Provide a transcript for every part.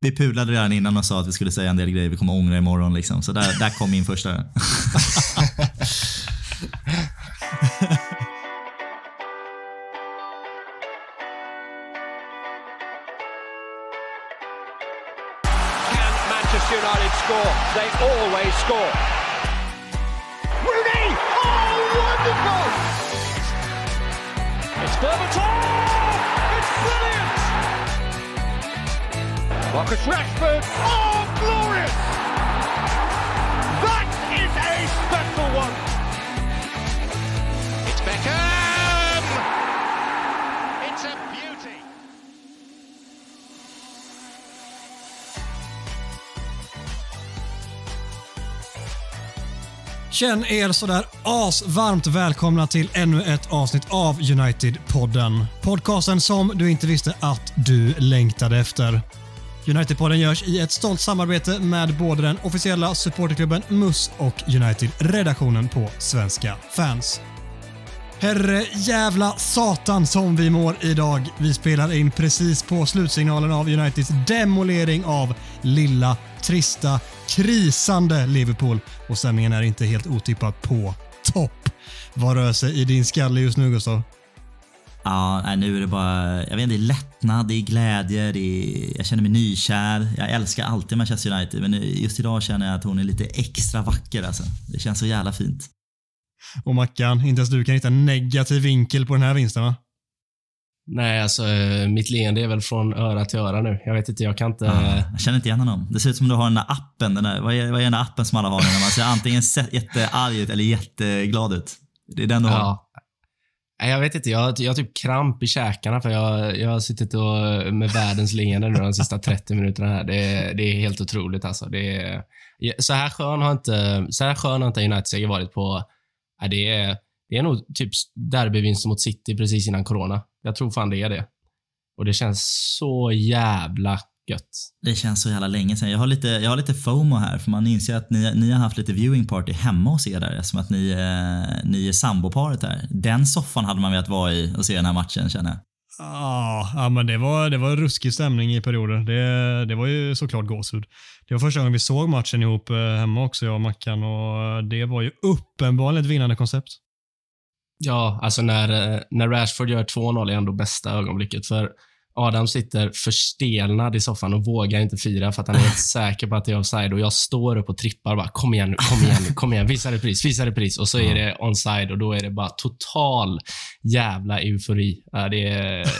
vi pulade redan innan och sa att vi skulle säga en del grejer vi kommer ångra imorgon. Liksom. Så där, där kom min första. Can Manchester United score? They always score. Rashford! Oh, glorious! That is a special one! It's Beckham! It's a beauty! Känn er sådär asvarmt välkomna till ännu ett avsnitt av United-podden. Podcasten som du inte visste att du längtade efter. United-podden görs i ett stolt samarbete med både den officiella supporterklubben MUS och United-redaktionen på Svenska fans. Herre jävla satan som vi mår idag. Vi spelar in precis på slutsignalen av Uniteds demolering av lilla, trista, krisande Liverpool och sändningen är inte helt otippat på topp. Vad rör sig i din skalle just nu Gustav? Ja, nu är det bara, jag vet inte, det är lättnad, det är glädje, det är, jag känner mig nykär. Jag älskar alltid Manchester United, men just idag känner jag att hon är lite extra vacker alltså. Det känns så jävla fint. Och Mackan, inte ens du kan hitta en negativ vinkel på den här vinsten va? Nej, alltså eh, mitt leende är väl från öra till öra nu. Jag vet inte, jag kan inte... Ja, jag känner inte igen honom. Det ser ut som du har den där appen. Den där, vad, är, vad är den där appen som alla har när man ser antingen jättearg ut eller jätteglad ut? Det är den du har. Ja. Nej, jag vet inte, jag, jag har typ kramp i käkarna för jag, jag har suttit och, med världens leende nu de sista 30 minuterna här. Det, det är helt otroligt alltså. Det är, så här skön har inte, så här skön har inte United-seger varit på... Det, är, det är nog typ derbyvinst mot City precis innan corona. Jag tror fan det är det. Och det känns så jävla gött. Det känns så jävla länge sedan. Jag har lite, jag har lite FOMO här för man inser att ni, ni har haft lite viewing party hemma hos er där eftersom att ni, eh, ni är samboparet här. Den soffan hade man velat vara i och se den här matchen känner jag. Ah, ja, men det var, det var ruskig stämning i perioder. Det, det var ju såklart gåshud. Det var första gången vi såg matchen ihop eh, hemma också, jag och Mackan. Och det var ju uppenbarligen ett vinnande koncept. Ja, alltså när, eh, när Rashford gör 2-0 är ändå bästa ögonblicket. För Adam sitter förstelnad i soffan och vågar inte fira för att han är helt säker på att det är offside. Och jag står upp och trippar bara, kom igen nu, kom igen nu, kom igen, visa repris, visa repris. Och så är det onside och då är det bara total jävla eufori. Det,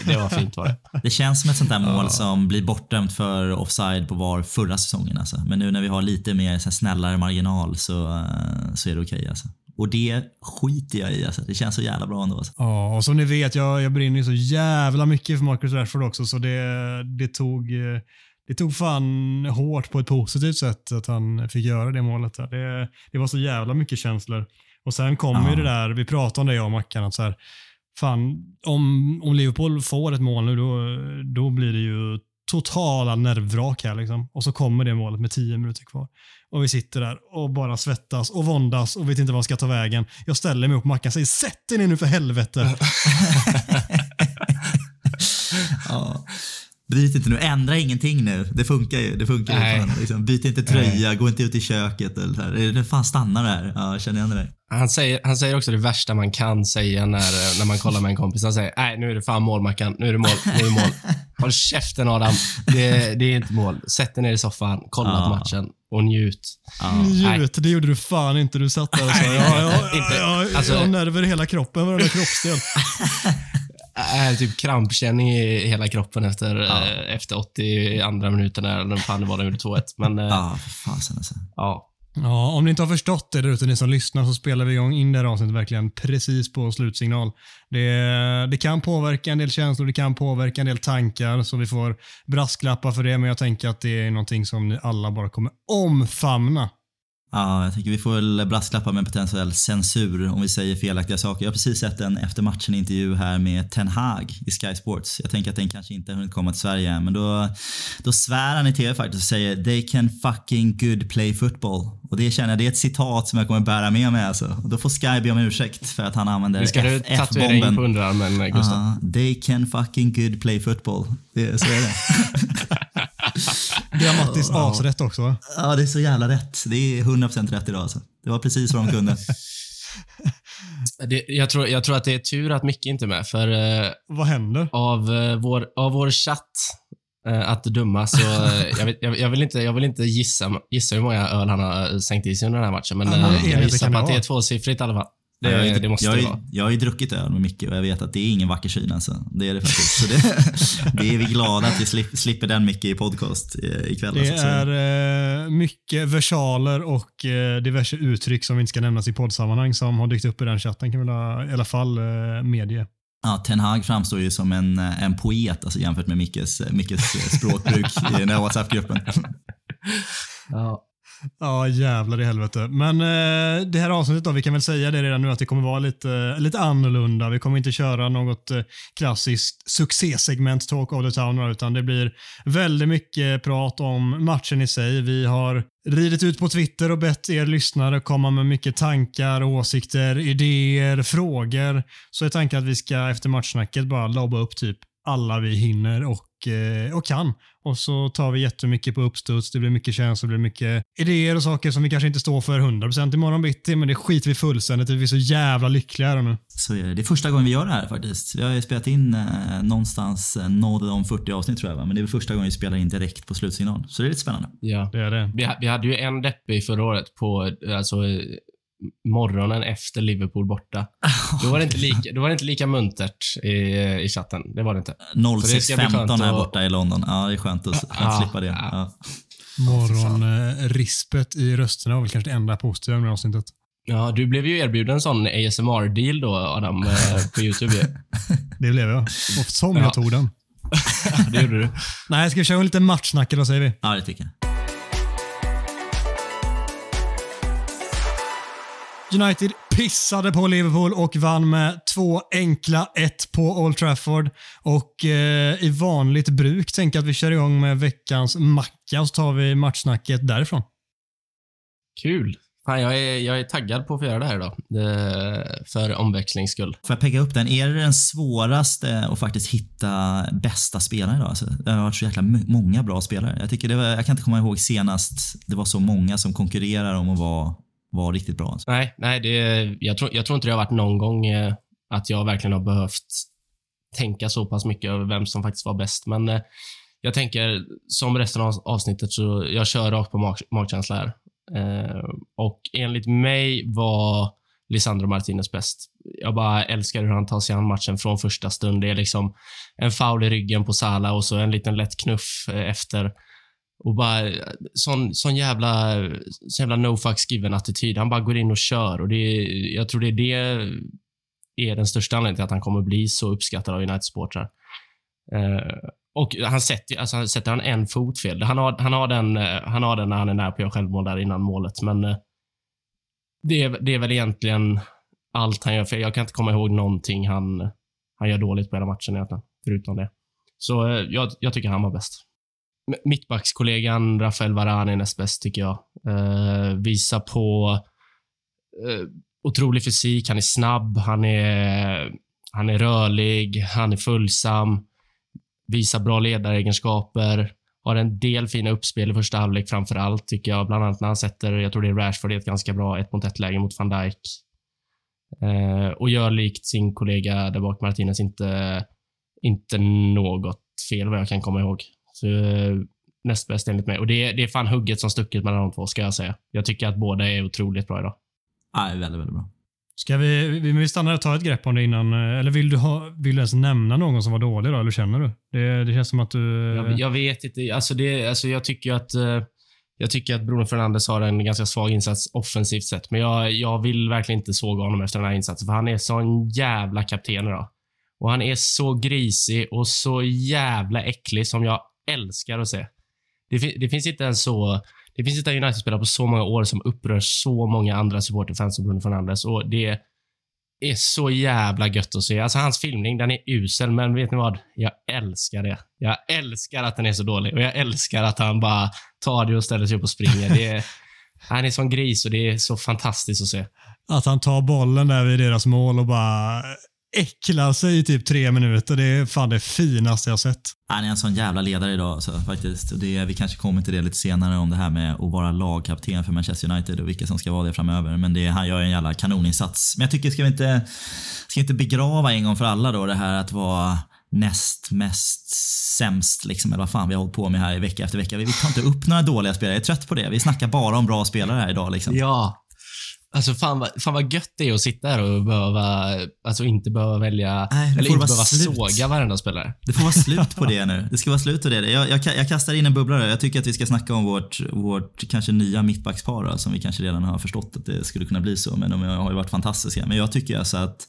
det var fint var det. Det känns som ett sånt där mål som blir bortdömt för offside på VAR förra säsongen. Alltså. Men nu när vi har lite mer så snällare marginal så, eh, så är det okej. alltså. Och det skiter jag i. Alltså. Det känns så jävla bra ändå. Alltså. Ja, och som ni vet, jag, jag brinner ju så jävla mycket för Marcus Rashford också, så det, det tog eh, det tog fan hårt på ett positivt sätt att han fick göra det målet. Där. Det, det var så jävla mycket känslor. Och sen kommer Ja. ju det där, vi pratade om det jag och Mackan, att så här, fan, om, om Liverpool får ett mål nu, då, då blir det ju totala nervvrak här. Liksom. Och så kommer det målet med tio minuter kvar. Och vi sitter där och bara svettas och våndas och vet inte vad ska ta vägen. Jag ställer mig upp på Mackan och säger sätt dig ner nu för helvete. Ja. Bryt inte nu, ändra ingenting nu. Det funkar ju. Det funkar ju Nej. fan, liksom. Byt inte tröja, gå inte ut i köket. Eller så här. Det fan stanna där. Ja, jag känner igen det där. Han säger, han säger också det värsta man kan säga när, när man kollar med en kompis. Han säger, nej nu är det fan mål Mackan. Nu är det mål. Nu är det mål. Håll käften Adam. Det, det är inte mål. Sätt dig ner i soffan, kolla Ja. på matchen och njut. Ja. Njut, det gjorde du fan inte. Du satt där och sa Nej, ja, ja, inte. ja, ja, Alltså- jag har nerver i hela kroppen, varenda kroppsdel. Äh, typ krampkänning i hela kroppen efter, eh, efter 82 minuten när den fan det var de gjorde 2-1. Men eh, ja. Ja, för fasen alltså. Ja, om ni inte har förstått det där ute, ni som lyssnar, så spelar vi igång in det här avsnittet verkligen precis på slutsignal. Det, det kan påverka en del känslor, det kan påverka en del tankar, så vi får brasklappar för det, men jag tänker att det är någonting som ni alla bara kommer omfamna. Ja, jag tänker vi får väl brasklappa med potentiell censur om vi säger felaktiga saker. Jag har precis sett en efter matchen-intervju här med Ten Hag i Sky Sports. Jag tänker att den kanske inte har hunnit komma till Sverige än, men då, då svär han i TV faktiskt och säger “They can fucking good play football”. Och det känner jag, det är ett citat som jag kommer bära med mig alltså. Och då får Sky be om ursäkt för att han använder Det ska du tatuera in på F-bomben. underarmen, eh, Gustav. Ja, they can fucking good play football. Det, så är det. Det har Mattis asrätt också va? Ja, det är så jävla rätt. Det är 100% rätt idag alltså. Det var precis vad de kunde. Det, jag, tror, jag tror att det är tur att Micke inte är med, för eh, Vad händer? av, eh, vår, av vår chatt eh, att döma så... eh, jag, vet, jag, jag, vill inte, jag vill inte gissa, gissa hur många öl han har eh, sänkt i sig under den här matchen, men Ja, men eh, jag gissar kan på det att det är vara. tvåsiffrigt i alla fall. Det, jag, har ju- det måste jag, ju- vara. jag har ju druckit öl med Micke och jag vet att det är ingen vacker syn alltså. Det är det faktiskt. Så det, det är vi glada att vi slip, slipper den Micke i podcast eh, ikväll. Det alltså. Så- är eh, mycket versaler och eh, diverse uttryck som inte ska nämnas i poddsammanhang som har dykt upp i den chatten kan vi i alla fall eh, medge. Ja, Ten Hag framstår ju som en, en poet alltså, jämfört med Mickes, Mickes språkbruk i den här WhatsApp-gruppen. Ja. Ja, jävlar i helvete. Men eh, det här avsnittet då, vi kan väl säga det redan nu att det kommer vara lite, eh, lite annorlunda. Vi kommer inte köra något eh, klassiskt succésegment Talk of the Town utan det blir väldigt mycket prat om matchen i sig. Vi har ridit ut på Twitter och bett er lyssnare komma med mycket tankar, åsikter, idéer, frågor. Så är tanken att vi ska efter matchsnacket bara lobba upp typ alla vi hinner och, och kan. Och så tar vi jättemycket på uppstuds. Det blir mycket känslor, det blir mycket idéer och saker som vi kanske inte står för 100% imorgon bitti, men det skiter vi fullständigt. Vi är så jävla lyckliga här nu. Så är det. det är första gången vi gör det här faktiskt. Vi har ju spelat in eh, någonstans eh, nådde om 40 avsnitt tror jag, va? men det är första gången vi spelar in direkt på slutsignal. Så det är lite spännande. ja. Det är det. Vi, ha- vi hade ju en deppig förra året på alltså, eh, morgonen efter Liverpool borta. Då var det inte lika, då var det inte lika muntert i, i chatten. Det var det inte. det ska bli skönt 06.15 här borta i London. Ja, det är skönt att, att Ja, slippa det. ja. Ja. Morgonrispet i rösterna var väl kanske det enda positiva med avsnittet. Ja, du blev ju erbjuden en sån ASMR-deal då, Adam, eh, på YouTube ju. Det blev jag. Och som Ja. jag tog den. Det gjorde du. Nej, ska vi köra lite matchsnack eller vad säger vi? ja, det tycker jag. United pissade på Liverpool och vann med två enkla 1 på Old Trafford. Och eh, i vanligt bruk tänker jag att vi kör igång med veckans macka och så tar vi matchsnacket därifrån. Kul. Fan, jag, är, jag är taggad på att få göra det här idag. För omväxlings skull. Får jag pegga upp den? Är det den svåraste att faktiskt hitta bästa spelare idag? Alltså, det har varit så jäkla många bra spelare. Jag, tycker det var, jag kan inte komma ihåg senast det var så många som konkurrerar om att vara, var riktigt bra. Alltså. Nej, nej det, jag, tror, jag tror inte det har varit någon gång eh, att jag verkligen har behövt tänka så pass mycket över vem som faktiskt var bäst. Men eh, jag tänker, som resten av avsnittet, så jag kör rakt på mag, magkänsla här. Eh, och enligt mig var Lisandro Martinez bäst. Jag bara älskar hur han tar sig an matchen från första stund. Det är liksom en foul i ryggen på Salah och så en liten lätt knuff eh, efter. Och bara sån, sån jävla, sån jävla no fucks given-attityd. Han bara går in och kör och det jag tror det är det är den största anledningen till att han kommer bli så uppskattad av United-supportrar. Eh, och han sätter, alltså han sätter han en fot fel. Han har, han, har den, eh, han har den när han är nära på att göra självmål där innan målet, men eh, det, är, det är väl egentligen allt han gör fel. Jag kan inte komma ihåg någonting han, han gör dåligt på hela matchen egentligen, förutom det. Så eh, jag, jag tycker han var bäst. Mittbackskollegan Rafael Varane är näst bäst, tycker jag. Eh, visar på eh, otrolig fysik. Han är snabb, han är, han är rörlig, han är följsam. Visar bra ledaregenskaper. Har en del fina uppspel i första halvlek framför allt, tycker jag. Bland annat när han sätter, jag tror det är Rashford, i ett ganska bra ett mot ett läge mot van Dijk. Eh, och gör likt sin kollega där bak, Martinez, inte, inte något fel vad jag kan komma ihåg. Så, eh, näst bäst enligt mig. Och det, är- det är fan hugget som stucket mellan de två, ska jag säga. Jag tycker att båda är otroligt bra idag. Ja, väldigt, väldigt bra. Ska vi, vi, vi stannar och tar ett grepp om det innan, eh, eller vill du, ha, vill du ens nämna någon som var dålig då, eller känner du? Det, det känns som att du... Jag, jag vet inte. Alltså det, alltså jag tycker att eh, jag tycker att Bruno Fernandes har en ganska svag insats offensivt sett, men jag, jag vill verkligen inte såga honom efter den här insatsen, för han är sån jävla kapten idag. Och han är så grisig och så jävla äcklig som jag älskar att se. Det, det finns inte en så... Det finns inte en United-spelare på så många år som upprör så många andra supporterfans som Bruno Fernandes och det är så jävla gött att se. Alltså hans filmning, den är usel, men vet ni vad? Jag älskar det. Jag älskar att den är så dålig och jag älskar att han bara tar det och ställer sig upp och springer. Det är, han är som gris och det är så fantastiskt att se. Att han tar bollen där vid deras mål och bara äcklar sig i typ tre minuter. Det är fan det finaste jag sett. Han är en sån jävla ledare idag alltså, faktiskt. Och det, vi kanske kommer till det lite senare om det här med att vara lagkapten för Manchester United och vilka som ska vara det framöver. Men det, han gör en jävla kanoninsats. Men jag tycker, ska vi inte, ska vi inte begrava en gång för alla då det här att vara näst mest sämst, liksom, eller vad fan vi har hållit på med här vecka efter vecka. Vi tar inte upp några dåliga spelare. Jag är trött på det. Vi snackar bara om bra spelare här idag. Liksom. Ja. Alltså fan vad, fan vad gött det är att sitta här och behöva, alltså inte behöva välja, Nej, eller inte behöva slut. såga varenda spelare. Det får vara slut på det nu. Det ska vara slut på det. Jag, jag, jag kastar in en bubblare. Jag tycker att vi ska snacka om vårt, vårt kanske nya mittbackspar som vi kanske redan har förstått att det skulle kunna bli så. Men de har ju varit fantastiska. Men jag tycker alltså att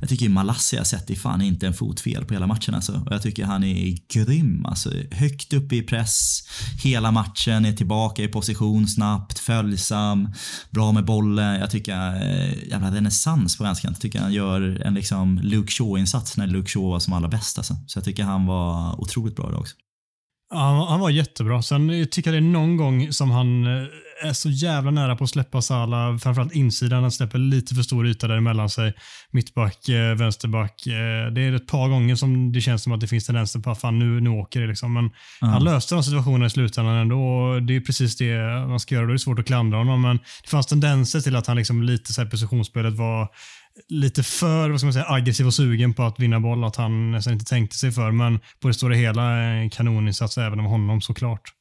jag tycker Malassia sätter fan inte en fot fel på hela matchen alltså. Och jag tycker han är grym alltså. Högt upp i press hela matchen, är tillbaka i position snabbt, följsam, bra med bollen. Jag tycker, eh, jävla renässans på vänsterkant. Jag tycker han gör en liksom Luke Shaw-insats när Luke Shaw var som allra bäst alltså. Så jag tycker han var otroligt bra idag också. Ja, han- var jättebra. Sen tycker jag det är någon gång som han eh, är så jävla nära på att släppa Salah, framförallt insidan. Han släpper lite för stor yta däremellan sig. Mittback, eh, vänsterback. Eh, det är ett par gånger som det känns som att det finns tendenser på att fan, nu, nu åker det. Liksom. Men han löste de situationerna i slutändan ändå. och Det är precis det man ska göra. Då är det svårt att klandra honom. Men det fanns tendenser till att han liksom lite så här, positionsspelet var lite för vad ska man säga, aggressiv och sugen på att vinna boll. Att han nästan inte tänkte sig för. Men på det stora hela en kanoninsats även av honom såklart.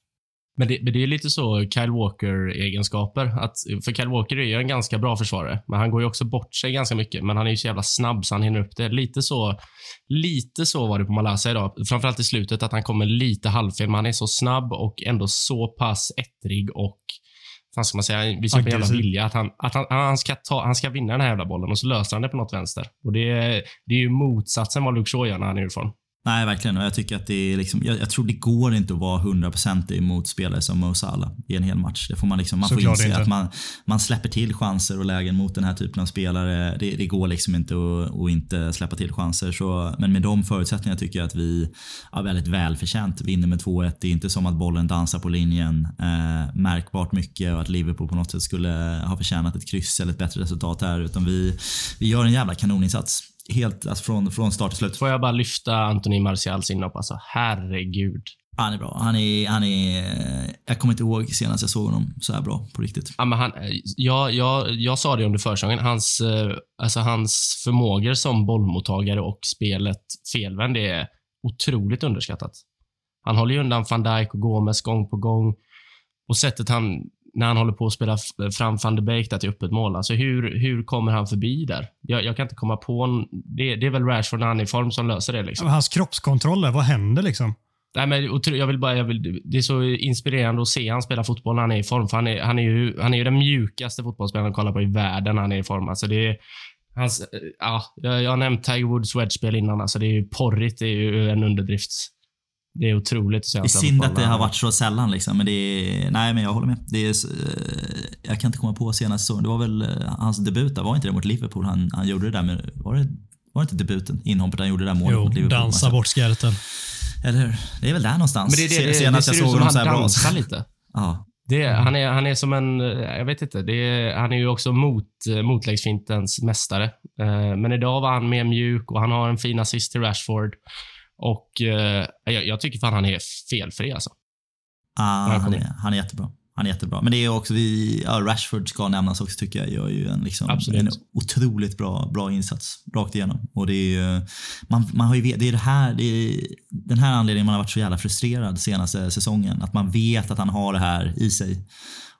Men det, men det är lite så Kyle Walker-egenskaper. Att, för Kyle Walker är ju en ganska bra försvarare, men han går ju också bort sig ganska mycket. Men han är ju så jävla snabb så han hinner upp det. Lite så, lite så var det på Malaysia idag. Framförallt i slutet, att han kommer lite halvfel, men han är så snabb och ändå så pass ettrig och vad ska man säga, visar på jävla vilja. Att han, att han, han, ska ta, han ska vinna den här jävla bollen och så löser han det på något vänster. Och det, är- det är ju motsatsen vad Luke Shaw gör när han är ifrån. Nej, verkligen. Och jag tycker att det är liksom, jag, jag tror det går inte att vara 100% emot spelare som Mo Salah i en hel match. Det får man liksom, man får inse inte. att man, man släpper till chanser och lägen mot den här typen av spelare. Det, det går liksom inte att, att inte släppa till chanser. Så, men med de förutsättningarna tycker jag att vi ja, väldigt välförtjänt vinner med 2-1. Det är inte som att bollen dansar på linjen eh, märkbart mycket och att Liverpool på något sätt skulle ha förtjänat ett kryss eller ett bättre resultat här. Utan vi, vi gör en jävla kanoninsats. Helt alltså från, från start till slut. Får jag bara lyfta Anthony Martials inhopp alltså. Herregud. Han är bra. Han är, han är, jag kommer inte ihåg senast jag såg honom så här bra på riktigt. Ja, men han, jag, jag, jag sa det under försäsongen. Hans, eh, alltså hans förmågor som bollmottagare och spelet felvänd är otroligt underskattat. Han håller ju undan van Dijk och Gomes gång på gång. Och sättet han, när han håller på att spela fram van de Beek där till öppet mål. Alltså hur, hur kommer han förbi där? Jag, jag kan inte komma på en, det, det är väl Rashford när han är i form som löser det. Liksom. Hans kroppskontroller, vad händer liksom? Nej, men jag vill bara, jag vill, det är så inspirerande att se han spela fotboll när han är i form. För han, är, han, är ju, han är ju den mjukaste fotbollsspelaren att kolla på i världen när han är i form. Alltså det är, hans, ja, jag, jag har nämnt Tiger Woods wedge-spel innan. Alltså det är ju porrigt. Det är ju en underdrift. Det är otroligt att se Det han är synd att det har varit så sällan liksom. Men det är, nej men jag håller med. Det är, eh, jag kan inte komma på senast så. Det var väl eh, hans debut där, var inte det mot Liverpool? Han, han gjorde det där med, var det, var det inte debuten? Inhoppet han gjorde det där målet Jo, mot Liverpool. dansa Alltså, bort skärten. Eller hur? Det är väl där någonstans. Men det, är det, det, det senast ser jag ut såg som honom han så här bra. dansar lite. Ja. Det, han, är, han är som en, eh, jag vet inte, det är, han är ju också mot, motläggsfintens mästare. Men idag var han mer mjuk och han har en fin assist till Rashford. Och eh, jag, jag tycker fan han är felfri alltså. Ah, han, är, han är jättebra. Han är jättebra. Men det är också vi, ja, Rashford ska nämnas också tycker jag. Gör ju en, liksom, Absolut. en otroligt bra, bra insats rakt igenom. Och det är man, man har ju, det är det här, det är den här anledningen man har varit så jävla frustrerad senaste säsongen. Att man vet att han har det här i sig.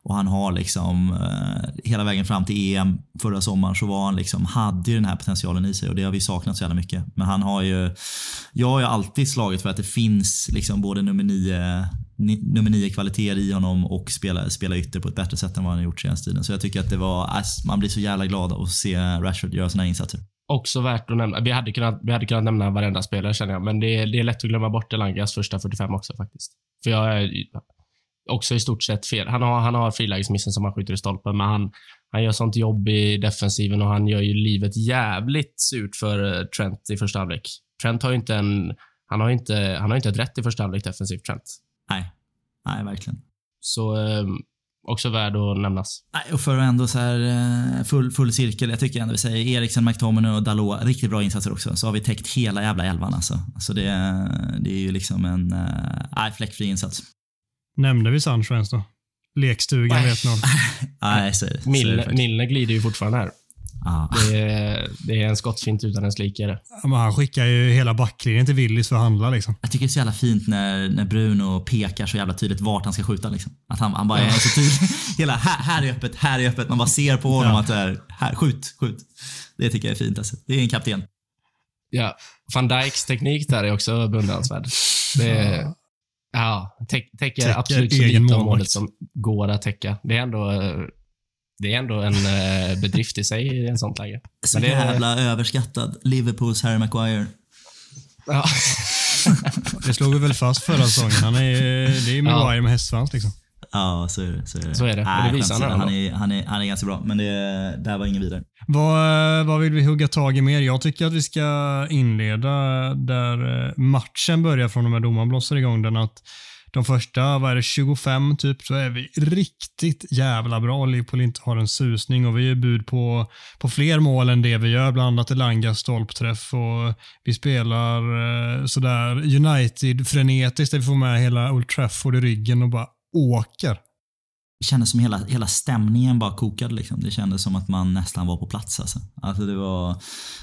Och han har liksom eh, hela vägen fram till EM förra sommaren så var han liksom, hade ju den här potentialen i sig och det har vi saknat så jävla mycket. Men han har ju, jag har ju alltid slagit för att det finns liksom både nummer nio nummer nio kvaliteter i honom och spela, spela ytter på ett bättre sätt än vad han har gjort senaste tiden. Så jag tycker att det var, äh, man blir så jävla glad att se Rashford göra sina här insatser. Också värt att nämna, vi hade kunnat, vi hade kunnat nämna varenda spelare känner jag, men det är, det är lätt att glömma bort Elangas första 45 också faktiskt. För jag är också i stort sett fel. Han har, han har frilägesmissen som han skjuter i stolpen, men han, han gör sånt jobb i defensiven och han gör ju livet jävligt surt för eh, Trent i första halvlek. Trent har ju inte en, han har inte, han har inte ett rätt i första halvlek defensivt, Trent. Nej, nej verkligen. Så, eh, också värd att nämnas. Nej, och för att ändå så här eh, full, full cirkel. Jag tycker ändå vi säger Eriksen, McTominay och Dalot. Riktigt bra insatser också. Så har vi täckt hela jävla elvan alltså. alltså det, det är ju liksom en äh, fläckfri insats. Nämnde vi Sancho ens då? Lekstugan vet någon. Nej, så, så Milne, Milne glider ju fortfarande här. Ah. Det, är, det är en skottfint utan en slikare. Ja, han skickar ju hela backlinjen till Willys för att handla. Liksom. Jag tycker det är så jävla fint när, när Bruno pekar så jävla tydligt vart han ska skjuta. Liksom. Att han, han bara är så tydlig. Hela här, här är öppet, här är öppet. Man bara ser på honom Ja. att det är här, skjut, skjut. Det tycker jag är fint. Alltså. Det är en kapten. Ja, van Dijks teknik där är också beundransvärd. Det är, ja, täck, täcker, Täcker absolut så lite av målet som går att täcka. Det är ändå, det är ändå en eh, bedrift i sig i en sånt läge. Så Men det- jävla överskattad. Liverpools Harry Maguire. Ja. Det slog vi väl fast förra säsongen. Han är, det är Maguire med hästsvans liksom. Ja, så är det. Så är det, Så är det. Och det Nej, visar han han, är, han, är, han är ganska bra, men det, det här var ingen vidare. Vad, vad vill vi hugga tag i mer? Jag tycker att vi ska inleda där eh, matchen börjar från och med domaren blåser igång den. Att de första, vad är det, 25 typ, så är vi riktigt jävla bra. Liverpool inte har en susning och vi är bud på, på fler mål än det vi gör. Bland annat Elangas stolpträff och vi spelar eh, sådär United-frenetiskt där vi får med hela Old Trafford i ryggen och bara åker. Det kändes som hela, hela stämningen bara kokade. Liksom. Det kändes som att man nästan var på plats. Alltså. Alltså det var,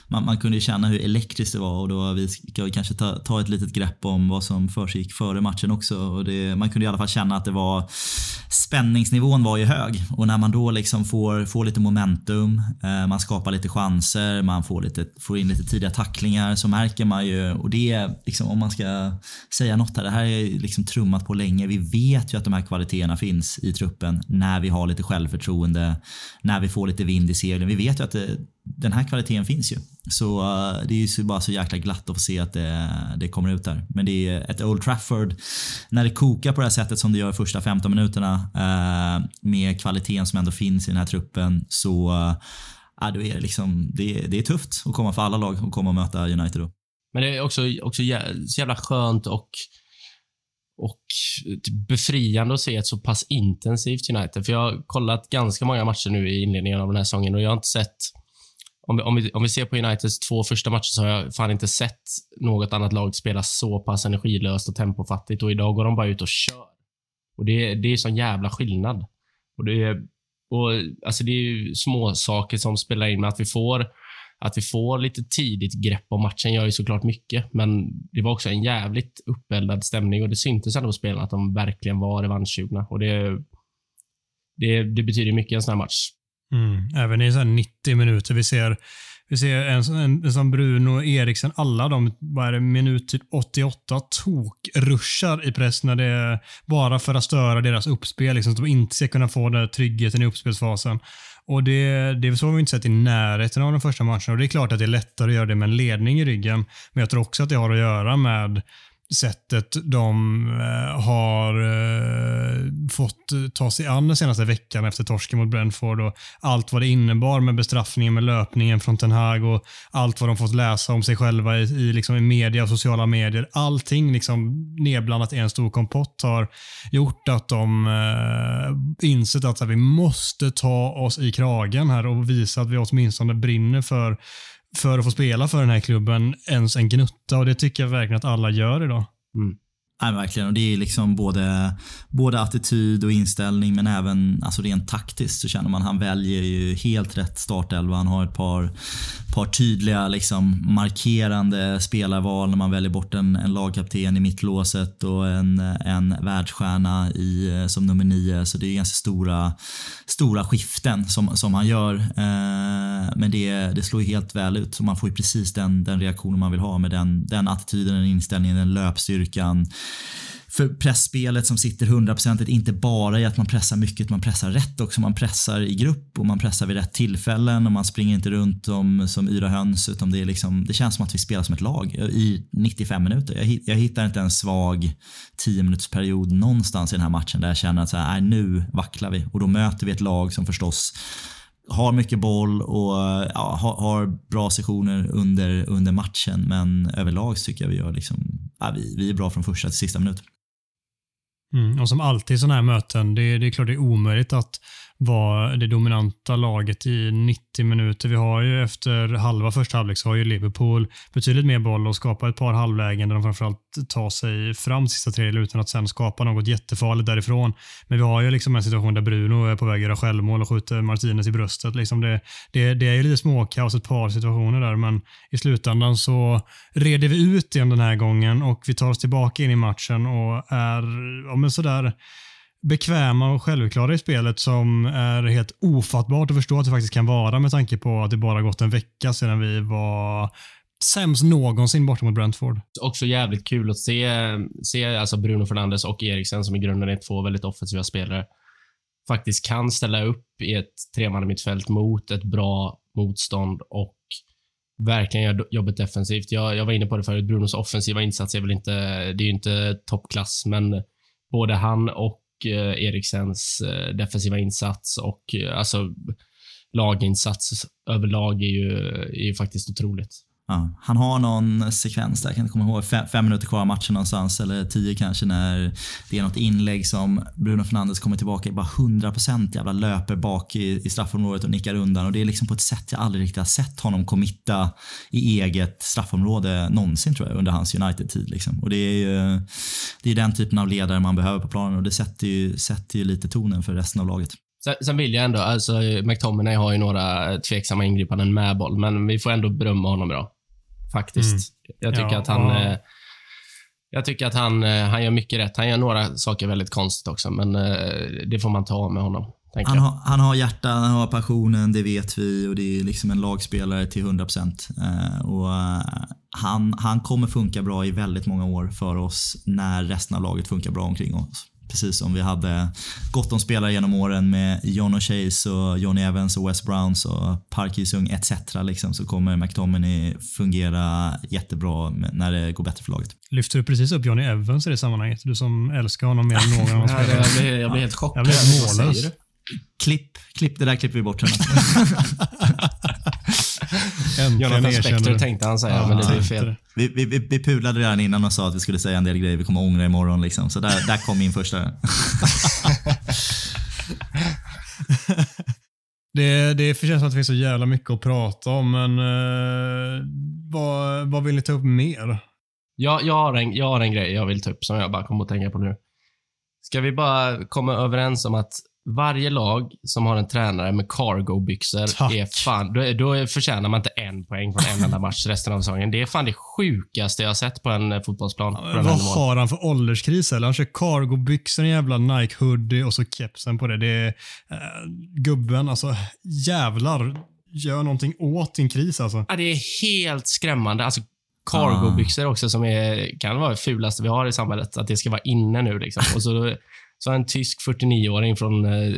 man, man kunde känna hur elektriskt det var och då vi ska kanske ta, ta ett litet grepp om vad som försiggick före matchen också. Och det, man kunde i alla fall känna att det var spänningsnivån var ju hög och när man då liksom får, får lite momentum, eh, man skapar lite chanser, man får, lite, får in lite tidiga tacklingar så märker man ju, och det är liksom om man ska säga något här, det här är liksom trummat på länge. Vi vet ju att de här kvaliteterna finns i truppen när vi har lite självförtroende, när vi får lite vind i seglen. Vi vet ju att det, den här kvaliteten finns ju. Så eh, det är ju bara så jäkla glatt att få se att det, det kommer ut där. Men det är ett Old Trafford, när det kokar på det här sättet som det gör första 15 minuterna eh, med kvaliteten som ändå finns i den här truppen så ja, då är det, liksom, det, är- det är tufft att komma för alla lag och komma och möta United då. Men det är också, också jä- så jävla skönt och, och eh, typ befriande att se ett så pass intensivt United. För jag har kollat ganska många matcher nu i inledningen av den här säsongen och jag har inte sett om vi, om, vi, om vi ser på Uniteds två första matcher så har jag fan inte sett något annat lag spela så pass energilöst och tempofattigt och idag går de bara ut och kör. Och det, det är sån jävla skillnad. Och det är, och, alltså det är ju små saker som spelar in med att vi får att vi får lite tidigt grepp om matchen gör ju såklart mycket, men det var också en jävligt uppeldad stämning och det syntes ändå på spelarna att de verkligen var revanschsugna. Och det, det, det betyder mycket i en sån här match. Mm. Även i så här 90 minuter. Vi ser, vi ser en, en, en som Bruno Eriksen, alla de, vad är det, minut typ 88 tokruschar i press när det är bara för att störa deras uppspel. Liksom, så att de inte ska kunna få den här tryggheten i uppspelsfasen. Och det, det så vi inte sett i närheten av den första matchen. Och Det är klart att det är lättare att göra det med en ledning i ryggen. Men jag tror också att det har att göra med sättet de eh, har eh, fått eh, ta sig an den senaste veckan efter torsken mot Brentford och allt vad det innebar med bestraffningen med löpningen från Ten Hag och allt vad de fått läsa om sig själva i, i, liksom i media och sociala medier. Allting liksom nedblandat i en stor kompott har gjort att de eh, insett att här, vi måste ta oss i kragen här och visa att vi åtminstone brinner för för att få spela för den här klubben ens en gnutta och det tycker jag verkligen att alla gör idag. Mm. Nej, verkligen. Och det är liksom både, både attityd och inställning men även alltså rent taktiskt så känner man han väljer ju helt rätt startelva. Han har ett par, par tydliga liksom markerande spelarval när man väljer bort en, en lagkapten i mittlåset och en, en världsstjärna i, som nummer nio. Så det är ganska stora, stora skiften som, som han gör. Eh, men det, det slår ju helt väl ut. Så man får ju precis den, den reaktionen man vill ha med den, den attityden, den inställningen, den löpstyrkan. För pressspelet som sitter hundraprocentigt inte bara i att man pressar mycket, man pressar rätt också. Man pressar i grupp och man pressar vid rätt tillfällen och man springer inte runt som, som yra höns utan det, är liksom, det känns som att vi spelar som ett lag i 95 minuter. Jag, jag hittar inte en svag 10 minuters period någonstans i den här matchen där jag känner att så här, nej, nu vacklar vi och då möter vi ett lag som förstås har mycket boll och eh, ja, har, har bra sessioner under, under matchen men överlag så tycker jag vi gör liksom, ja, vi, vi är bra från första till sista minut. Mm, och som alltid i sådana här möten, det, det är klart det är omöjligt att vara det dominanta laget i 90 minuter. Vi har ju efter halva första halvlek så har ju Liverpool betydligt mer boll och skapar ett par halvlägen där de framförallt tar sig fram sista tredjedel utan att sen skapa något jättefarligt därifrån. Men vi har ju liksom en situation där Bruno är på väg att göra självmål och skjuter Martinez i bröstet. Liksom det, det, det är ju lite småkaos, ett par situationer där, men i slutändan så reder vi ut igen den här gången och vi tar oss tillbaka in i matchen och är ja, men sådär bekväma och självklara i spelet som är helt ofattbart att förstå att det faktiskt kan vara med tanke på att det bara gått en vecka sedan vi var sämst någonsin borta mot Brentford. Också jävligt kul att se, se alltså Bruno Fernandes och Eriksen, som i grunden är två väldigt offensiva spelare, faktiskt kan ställa upp i ett tremannamittfält mot ett bra motstånd och verkligen gör jobbet defensivt. Jag, jag var inne på det förut, Brunos offensiva insats är väl inte, det är ju inte toppklass, men både han och Eh, Eriksens eh, defensiva insats och eh, alltså laginsats överlag är ju, är ju faktiskt otroligt. Ja, han har någon sekvens där, jag kan inte komma ihåg, fem, fem, minuter kvar av matchen någonstans, eller tio kanske, när det är något inlägg som Bruno Fernandes kommer tillbaka i bara 100% jävla löper bak i, i straffområdet och nickar undan. Och Det är liksom på ett sätt jag aldrig riktigt har sett honom committa i eget straffområde någonsin tror jag, under hans United-tid. Liksom. Och det är ju det är den typen av ledare man behöver på planen och det sätter ju, sätter ju lite tonen för resten av laget. Sen, vill jag ändå, alltså McTominay har ju några tveksamma ingripanden med boll, men vi får ändå berömma honom bra faktiskt. Mm. Jag tycker ja, att han... Ja. Eh, jag tycker att han, eh, han gör mycket rätt. Han gör några saker väldigt konstigt också, men eh, det får man ta med honom. Han har, han har hjärta, han har passionen, det vet vi och det är liksom en lagspelare till 100%. Eh, och, han, han kommer funka bra i väldigt många år för oss när resten av laget funkar bra omkring oss precis som vi hade gott om spelare genom åren med John O'Chase och Johnny Evans och Wes Browns och Park Ji-Sung etc. Liksom, så kommer McTominay fungera jättebra när det går bättre för laget. Lyfter du precis upp Johnny Evans i det sammanhanget? Du som älskar honom mer än någon annan spelare. jag, blir, jag blir helt chockad. Jag blir mållös. Klipp, klipp, det där klipper vi bort. Jonathan Spector tänkte han säga, ja, men det blev fel. Vi, vi, vi, vi pudlade redan innan och sa att vi skulle säga en del grejer vi kommer ångra imorgon. Liksom. Så där, där kom min första. det, det känns som att det finns så jävla mycket att prata om, men eh, vad, vad vill ni ta upp mer? Jag, jag, har en, jag har en grej jag vill ta upp som jag bara kommer att tänka på nu. Ska vi bara komma överens om att varje lag som har en tränare med cargo-byxor är fan, då, då förtjänar man inte en poäng från en enda match resten av säsongen. Det är fan det sjukaste jag har sett på en fotbollsplan. Ja, vad har han för ålderskris? Eller? Han kör cargo-byxor, en jävla Nike-hoodie och så kepsen på det. Det är äh, gubben, alltså jävlar. Gör någonting åt din kris alltså. Ja, det är helt skrämmande. Alltså, cargo-byxor också som är, kan vara det fulaste vi har i samhället. Att det ska vara inne nu liksom. Och så så en tysk 49-åring från eh,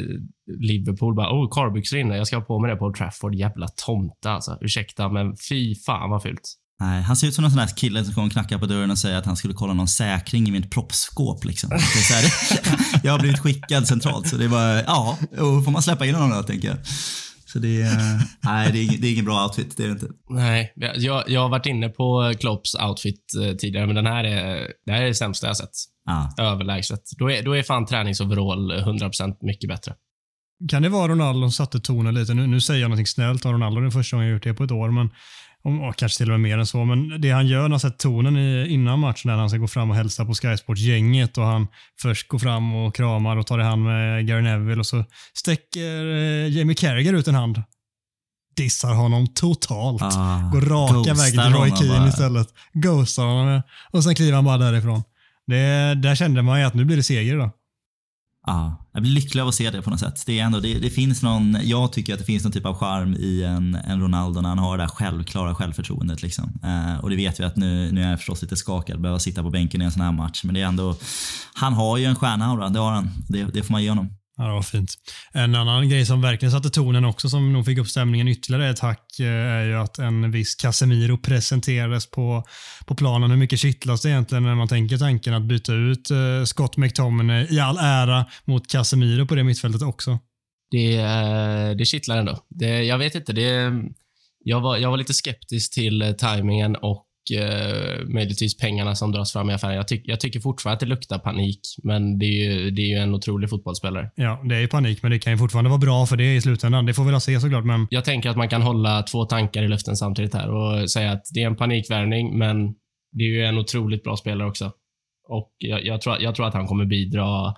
Liverpool bara, oh, carbyxor inne. Jag ska ha på mig det på Trafford. Jävla tomte alltså. Ursäkta, men fy fan vad fult. Nej, han ser ut som en sån där kille som kommer och knackar på dörren och säger att han skulle kolla någon säkring i mitt proppsskåp. Liksom. Här, jag har blivit skickad centralt, så det var, ja, då får man släppa in honom då, tänker jag. Så det är, nej, det är, ingen, det är ingen bra outfit, det är det inte. Nej, jag, jag har varit inne på Klopps outfit eh, tidigare, men den här är, det här är det sämsta jag sett. Ah. Överlägset. Då är, då är fan träningsoverall 100% mycket bättre. Kan det vara Ronaldo som satte tonen lite? Nu, nu säger jag någonting snällt om Ronaldo, det är första gången jag gjort det på ett år, men om, kanske till och med mer än så, men det han gör när han sätter tonen i, innan matchen, när han ska gå fram och hälsa på Sky Sports-gänget och han först går fram och kramar och tar i hand med Gary Neville och så sträcker eh, Jamie Carragher ut en hand. Dissar honom totalt. Ah, går raka vägen till Roy Keane istället. Ghostar honom och sen kliver han bara därifrån. Det, där kände man ju att nu blir det seger då. Ja, jag blir lycklig av att se det på något sätt. Det, är ändå, det, det, finns någon, jag tycker att det finns någon typ av charm i en, en Ronaldo när han har det där självklara självförtroendet. Liksom. Eh, och det vet vi att nu, nu är jag förstås lite skakad att behöva sitta på bänken i en sån här match. Men det är ändå, han har ju en stjärnaura, det har han. Det, det får man ge honom. Ja, det var fint. En annan grej som verkligen satte tonen också, som nog fick upp stämningen ytterligare ett hack, eh, är ju att en viss Casemiro presenterades på, på planen. Hur mycket kittlas det egentligen när man tänker tanken att byta ut eh, Scott McTominay i all ära mot Casemiro på det mittfältet också? Det, eh, det kittlar ändå. Det, jag vet inte. Det, jag, var, jag var lite skeptisk till tajmingen och och eh, möjligtvis pengarna som dras fram i affären. Jag, tyck, jag tycker fortfarande att det luktar panik, men det är ju, det är ju en otrolig fotbollsspelare. Ja, det är ju panik, men det kan ju fortfarande vara bra för det i slutändan. Det får vi väl se såklart, men Jag tänker att man kan hålla två tankar i luften samtidigt här och säga att det är en panikvärvning, men det är ju en otroligt bra spelare också. Och jag, jag, tror, jag tror att han kommer bidra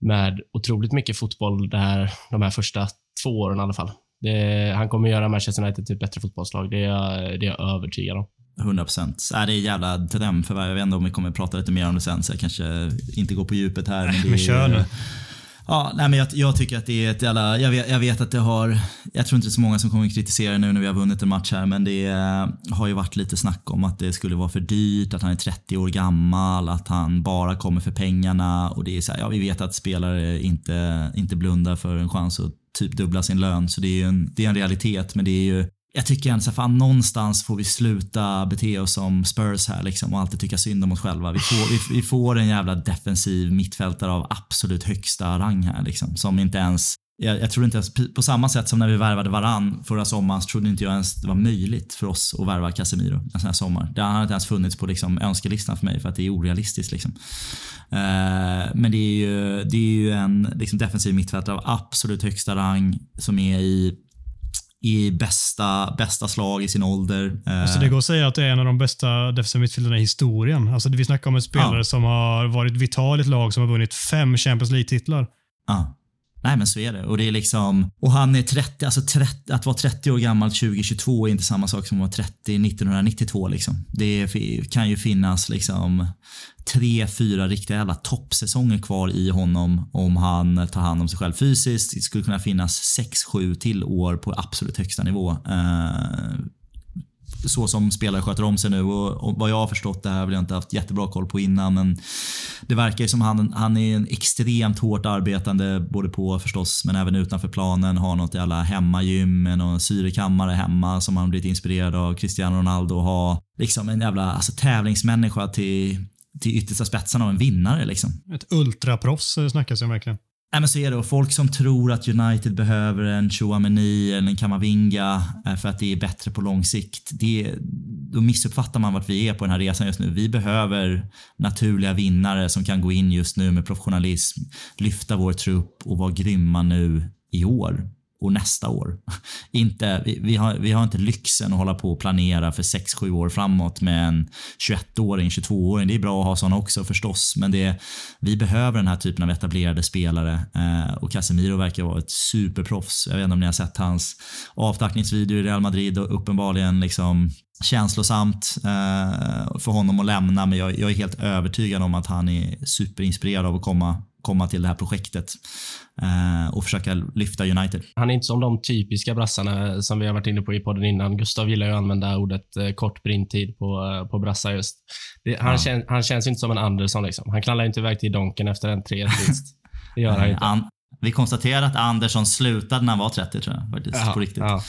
med otroligt mycket fotboll där, de här första två åren i alla fall. Det, han kommer göra Manchester United till ett bättre fotbollslag. Det är jag, det är jag övertygad om. 100 procent. Äh, det är jävla drömförvärv. Jag vet inte om vi kommer prata lite mer om det sen, så jag kanske inte går på djupet här. Men, det men kör nu. Ja, nej, men jag, jag tycker att det är ett jävla... Jag vet, jag vet att det har... Jag tror inte det är så många som kommer kritisera nu när vi har vunnit en match här, men det har ju varit lite snack om att det skulle vara för dyrt, att han är 30 år gammal, att han bara kommer för pengarna. Och det är så här, ja, vi vet att spelare inte, inte blundar för en chans att typ dubbla sin lön, så det är en, det är en realitet, men det är ju jag tycker ändå så fan någonstans får vi sluta bete oss som Spurs här liksom och alltid tycka synd om oss själva. Vi får, vi, vi får en jävla defensiv mittfältare av absolut högsta rang här liksom. Som inte ens, jag, jag tror inte ens, på samma sätt som när vi värvade Varann förra sommaren så trodde inte jag ens det var möjligt för oss att värva Casemiro en sån här sommar. Det har inte ens funnits på liksom önskelistan för mig för att det är orealistiskt liksom. Eh, men det är ju, det är ju en liksom defensiv mittfältare av absolut högsta rang som är i i bästa, bästa slag i sin ålder. Alltså det går att säga att det är en av de bästa defensiva mittfältarna i historien. Alltså vi snackar om en spelare Ja. som har varit vital i ett lag som har vunnit fem Champions League-titlar. Ja. Nej men så är det. Och det är liksom, och han är 30, alltså 30, att vara 30 år gammal 2022 är inte samma sak som att vara 30 1992 liksom. Det kan ju finnas liksom tre, fyra riktiga jävla toppsäsonger kvar i honom om han tar hand om sig själv fysiskt. Det skulle kunna finnas sex, sju till år på absolut högsta nivå. Eh, så som spelare sköter om sig nu och, och vad jag har förstått, det här har jag inte haft jättebra koll på innan, men det verkar ju som han, han är en extremt hårt arbetande, både på förstås, men även utanför planen. Har något jävla hemmagym med någon syrekammare hemma som han blivit inspirerad av Cristiano Ronaldo. Ha liksom en jävla alltså, tävlingsmänniska till, till yttersta spetsen av en vinnare liksom. Ett ultraproffs eh, snackas det om verkligen. Nej men så är det och folk som tror att United behöver en Chouameni eller en Kamavinga eh, för att det är bättre på lång sikt. Det, då missuppfattar man vart vi är på den här resan just nu. Vi behöver naturliga vinnare som kan gå in just nu med professionalism, lyfta vår trupp och vara grymma nu i år och nästa år. Inte, vi, vi, har, vi har inte lyxen att hålla på och planera för 6-7 år framåt med en 21-åring, 22-åring. Det är bra att ha sådana också förstås, men det, vi behöver den här typen av etablerade spelare eh, och Casemiro verkar vara ett superproffs. Jag vet inte om ni har sett hans avtackningsvideo i Real Madrid och uppenbarligen liksom känslosamt eh, för honom att lämna, men jag, jag är helt övertygad om att han är superinspirerad av att komma, komma till det här projektet eh, och försöka lyfta United. Han är inte som de typiska brassarna som vi har varit inne på i podden innan. Gustav gillar ju att använda ordet eh, kort brintid på, eh, på brassar just. Det, han, Ja. kän, han känns inte som en Andersson. Liksom. Han knallar inte iväg till Donken efter en 3 vinst. Det gör han inte. An, vi konstaterar att Andersson slutade när han var 30 tror jag faktiskt, Jaha, på riktigt. ja.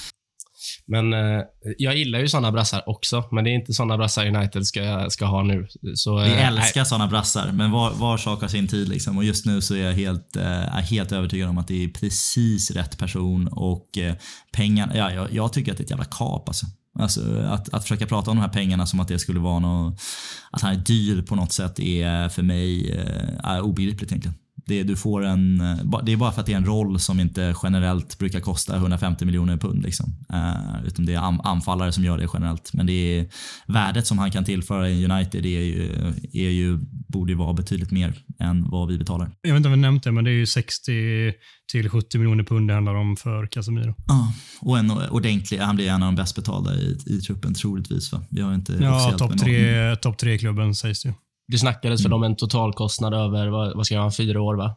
Men eh, jag gillar ju såna brassar också, men det är inte såna brassar United ska, ska ha nu. Så, Vi eh, älskar såna brassar, men var, var sak har sin tid. Liksom. Och just nu så är jag helt, eh, helt övertygad om att det är precis rätt person och eh, pengarna, ja, jag, jag tycker att det är ett jävla kap alltså. Alltså att, att försöka prata om de här pengarna som att det skulle vara något, att han är dyr på något sätt är för mig eh, obegripligt egentligen. Det, du får en, eh, det är bara för att det är en roll som inte generellt brukar kosta 150 miljoner pund. Liksom. Eh, utan det är an- anfallare som gör det generellt. Men det är värdet som han kan tillföra i United är ju, är ju, borde ju vara betydligt mer än vad vi betalar. Jag vet inte om vi nämnt det, men det är ju 60 till 70 miljoner pund det handlar om för Casemiro. Ja, och en ordentlig, han blir en av de bäst betalda i, i truppen troligtvis. Va? Vi har inte Ja, topp tre, top tre klubben sägs det ju. Det snackades Mm. för dem en totalkostnad över, vad, vad ska jag ha, fyra år va?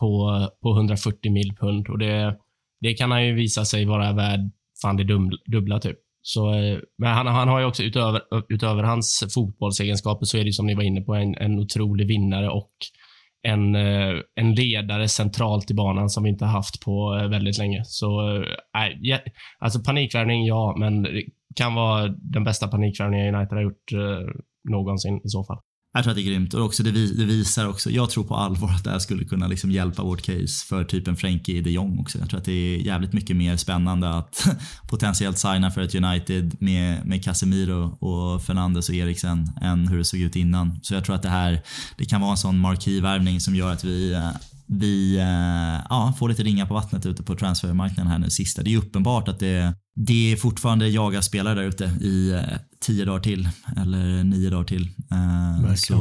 På, på 140 mil pund. Och det, det kan han ju visa sig vara värd fan det dubbla typ. Så, eh, men han, han har ju också utöver, utöver hans fotbollsegenskaper så är det som ni var inne på en, en otrolig vinnare och en, eh, en ledare centralt i banan som vi inte har haft på eh, väldigt länge. Så, nej, ja, alltså panikvärvning, ja, men det kan vara den bästa panikvärvningen United har gjort eh, någonsin i så fall. Jag tror att det är grymt och också det, det, visar också, jag tror på allvar att det här skulle kunna liksom hjälpa vårt case för typ en Frenkie de Jong också. Jag tror att det är jävligt mycket mer spännande att potentiellt signa för ett United med, med Casemiro och Fernandes och Eriksen än hur det såg ut innan. Så jag tror att det här, det kan vara en sån markivärvning som gör att vi eh, vi eh, ja, får lite ringar på vattnet ute på transfermarknaden här nu sista. Det är uppenbart att det, det är fortfarande jagar spelare där ute i eh, tio dagar till eller nio dagar till. Eh, så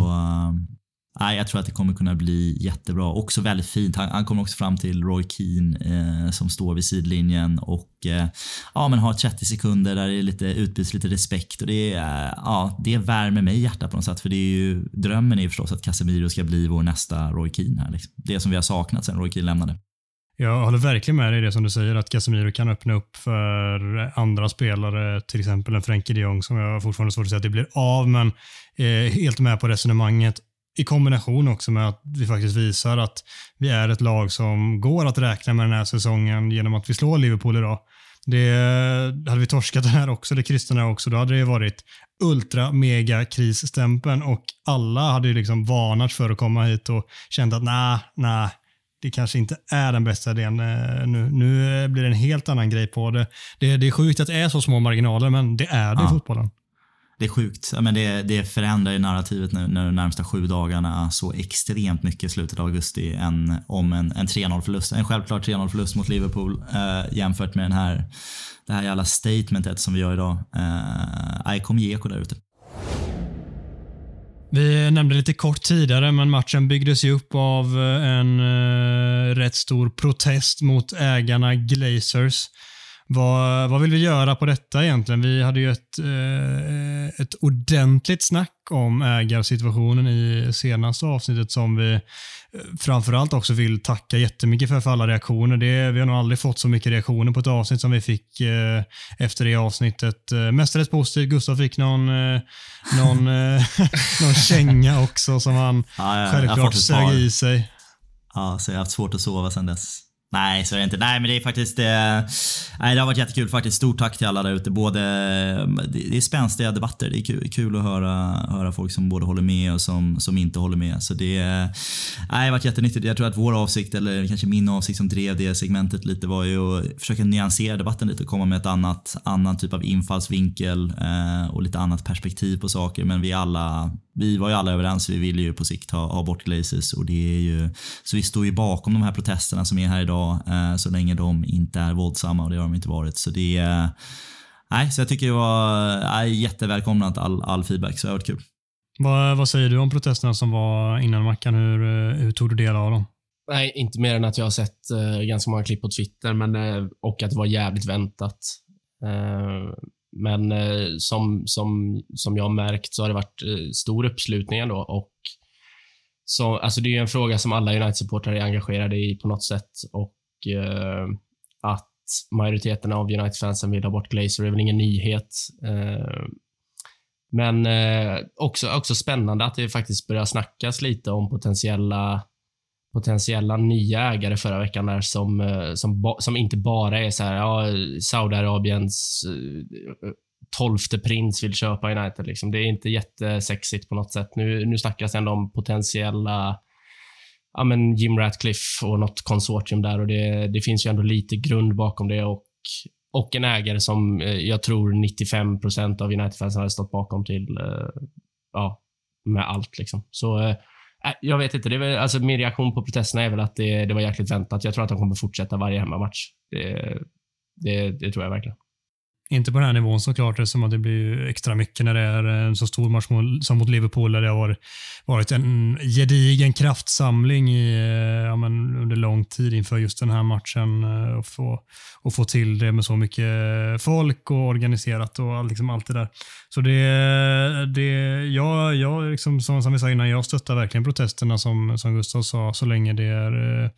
Nej, jag tror att det kommer kunna bli jättebra. Också väldigt fint. Han, han kommer också fram till Roy Keane eh, som står vid sidlinjen och eh, ja, men har 30 sekunder där det är lite, utbyts lite respekt och det, eh, ja, det värmer mig i hjärtat på något sätt. För det är ju, drömmen är ju förstås att Casemiro ska bli vår nästa Roy Keane här. Liksom. Det som vi har saknat sen Roy Keane lämnade. Jag håller verkligen med dig i det som du säger, att Casemiro kan öppna upp för andra spelare, till exempel en Frenkie de Jong som jag fortfarande svårt att säga att det blir av, men är helt med på resonemanget i kombination också med att vi faktiskt visar att vi är ett lag som går att räkna med den här säsongen genom att vi slår Liverpool idag. Det, hade vi torskat den här också, det kristna också, då hade det varit ultra mega krisstämpeln och alla hade ju liksom varnat för att komma hit och känt att nej, nej, det kanske inte är den bästa idén. Eh, nu, nu blir det en helt annan grej på det. det. Det är sjukt att det är så små marginaler, men det är det ja. i fotbollen det är sjukt. men det, det förändrar ju narrativet nu när de närmsta sju dagarna så extremt mycket i slutet av augusti än om en, en 3-0 förlust. En självklar 3-0 förlust mot Liverpool eh, jämfört med den här, det här jävla statementet som vi gör idag. Eh, jag kommer ge eko där ute. Vi nämnde lite kort tidigare, men matchen byggdes ju upp av eh, en eh, rätt stor protest mot ägarna Glazers. Vad, vad vill vi göra på detta egentligen? Vi hade ju ett, eh, ett ordentligt snack om ägarsituationen i senaste avsnittet som vi eh, framförallt också vill tacka jättemycket för, för alla reaktioner. Det, vi har nog aldrig fått så mycket reaktioner på ett avsnitt som vi fick eh, efter det avsnittet. Eh, mestadels positivt. Gustav fick någon, eh, någon, eh, någon känga också som han ja, ja, självklart sög i sig. Ja, så jag har haft svårt att sova sedan dess. Nej, så är det inte. Nej, men det är faktiskt... Det, nej, det har varit jättekul faktiskt. Stort tack till alla där ute. Både, eh, det är spänstiga debatter. Det är kul, kul att höra, höra folk som både håller med och som, som inte håller med. Så det, eh, nej, det har varit jättenyttigt. Jag tror att vår avsikt, eller kanske min avsikt som drev det segmentet lite var ju att försöka nyansera debatten lite och komma med ett annat, annan typ av infallsvinkel och lite annat perspektiv på saker. Men vi alla vi var ju alla överens, vi vill ju på sikt ha, ha bort Glazers och det är ju, så vi står ju bakom de här protesterna som är här idag eh, så länge de inte är våldsamma och det har de inte varit. Så det är, nej, så jag tycker det var nej, jättevälkomnat all, all feedback så det har varit kul. Vad, vad säger du om protesterna som var innan Mackan? Hur, eh, hur tog du del av dem? Nej, inte mer än att jag har sett uh, ganska många klipp på Twitter men, uh, och att det var jävligt väntat. Men eh, som, som, som jag har märkt så har det varit eh, stor uppslutning ändå och så, alltså det är en fråga som alla United-supportrar är engagerade i på något sätt och eh, att majoriteten av United-fansen vill ha bort Glazer är väl ingen nyhet. Eh, men eh, också, också spännande att det faktiskt börjar snackas lite om potentiella potentiella nya ägare förra veckan där som, eh, som, som inte bara är så här, ja, Saudiarabiens eh, tolfte prins vill köpa United. Liksom. Det är inte jättesexigt på något sätt. Nu, nu snackas det ändå om potentiella ja, men Jim Ratcliffe och något konsortium där och det, det finns ju ändå lite grund bakom det och, och en ägare som eh, jag tror 95 procent av United-fansen hade stått bakom till, ja, med allt liksom. Så Äh, jag vet inte. Det är väl, alltså, min reaktion på protesterna är väl att det, det var jäkligt väntat. Jag tror att de kommer fortsätta varje hemmamatch. Det, det, det tror jag verkligen. Inte på den här nivån såklart, eftersom det blir extra mycket när det är en så stor match som mot Liverpool där det har varit, en gedigen kraftsamling i, eh, ja, men under lång tid inför just den här matchen. Eh, och få, och få till det med så mycket folk och organiserat och liksom allt det där. Så det, det jag, jag liksom, som, som vi sa innan, jag stöttar verkligen protesterna som, som Gustav sa, så länge det är eh,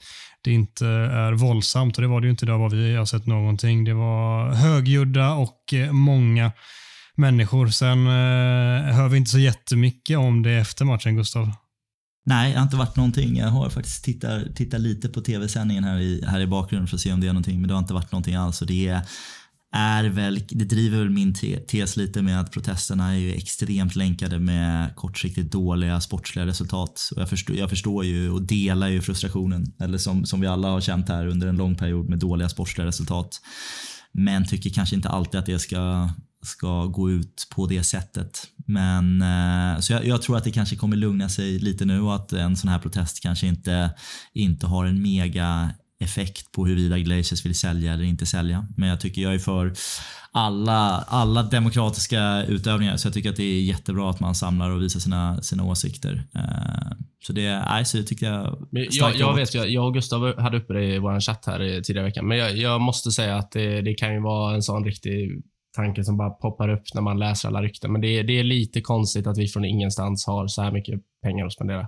det inte är våldsamt och det var det ju inte idag vad vi har sett någonting. Det var högljudda och eh, många människor. Sen eh, hör vi inte så jättemycket om det efter matchen, Gustav. Nej, det har inte varit någonting. Jag har faktiskt tittat, tittat lite på tv-sändningen här i, här i bakgrunden för att se om det är någonting, men det har inte varit någonting alls. Och det är, är väl, det driver väl min tes lite med att protesterna är ju extremt länkade med kortsiktigt dåliga sportsliga resultat. Och jag, förstår, jag förstår ju och delar ju frustrationen, eller som, som vi alla har känt här under en lång period med dåliga sportsliga resultat. Men tycker kanske inte alltid att det ska, ska gå ut på det sättet. Men eh, så jag, jag, tror att det kanske kommer lugna sig lite nu och att en sån här protest kanske inte, inte har en mega effekt på huruvida Glaciers vill sälja eller inte sälja. Men jag tycker jag är för alla, alla demokratiska utövningar så jag tycker att det är jättebra att man samlar och visar sina, sina åsikter. Uh, så det, nej, så tycker jag... Jag, jag vet, jag, jag och Gustav hade uppe det i vår chatt här tidigare i veckan, men jag, jag måste säga att det, det, kan ju vara en sån riktig tanke som bara poppar upp när man läser alla rykten. Men det, det är lite konstigt att vi från ingenstans har så här mycket pengar att spendera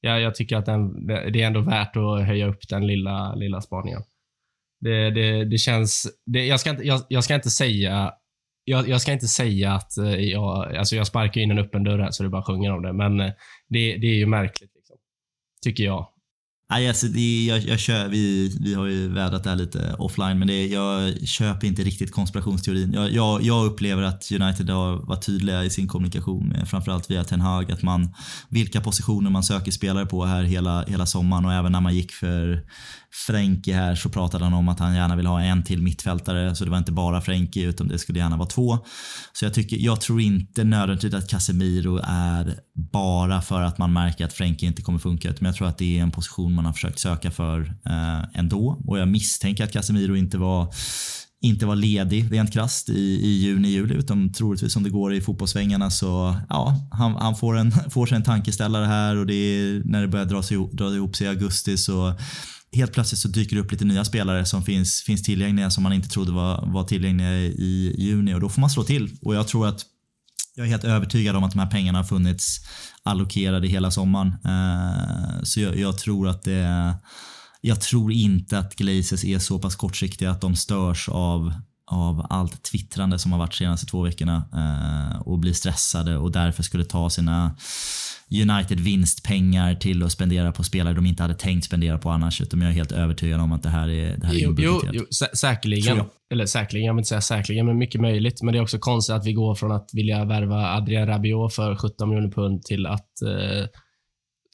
jag, jag tycker att den, det är ändå värt att höja upp den lilla, lilla spaningen. Det, det, det känns... Det, jag, ska inte, jag, jag ska inte säga jag, jag, ska inte säga att eh, jag, alltså jag sparkar in en öppen dörr här så det bara sjunger om det, men eh, det, det är ju märkligt. Liksom. Tycker jag. Nej, alltså det, jag, jag kör, vi, vi har ju vädrat det här lite offline, men det, jag köper inte riktigt konspirationsteorin. Jag, jag, jag upplever att United har varit tydliga i sin kommunikation, framförallt via Ten Hag, att man, vilka positioner man söker spelare på här hela, hela sommaren och även när man gick för Frenkie här så pratade han om att han gärna vill ha en till mittfältare, så det var inte bara Frenkie utan det skulle gärna vara två. Så jag, tycker, jag tror inte nödvändigtvis att Casemiro är bara för att man märker att Frenkie inte kommer funka, utan jag tror att det är en position man har försökt söka för eh, ändå. Och jag misstänker att Casemiro inte var inte var ledig rent krasst i, i juni, juli utan troligtvis om det går i fotbollssvängarna så ja, han, han får, en, får sig en tankeställare här och det är, när det börjar dra, sig, dra ihop sig i augusti så helt plötsligt så dyker det upp lite nya spelare som finns, finns tillgängliga som man inte trodde var, var tillgängliga i juni och då får man slå till. Och jag tror att jag är helt övertygad om att de här pengarna har funnits allokerade hela sommaren. Eh, så jag, jag, tror att det jag tror inte att Glazers är så pass kortsiktiga att de störs av av allt twittrande som har varit senaste två veckorna uh, och blir stressade och därför skulle ta sina United vinstpengar till att spendera på spelare de inte hade tänkt spendera på annars. Utan jag är helt övertygad om att det här är, det här är jo, jo, jo, sä säkerligen. Eller säkerligen, jag vill inte säga säkerligen, men mycket möjligt. Men det är också konstigt att vi går från att vilja värva Adrian Rabiot för 17 miljoner pund till att eh,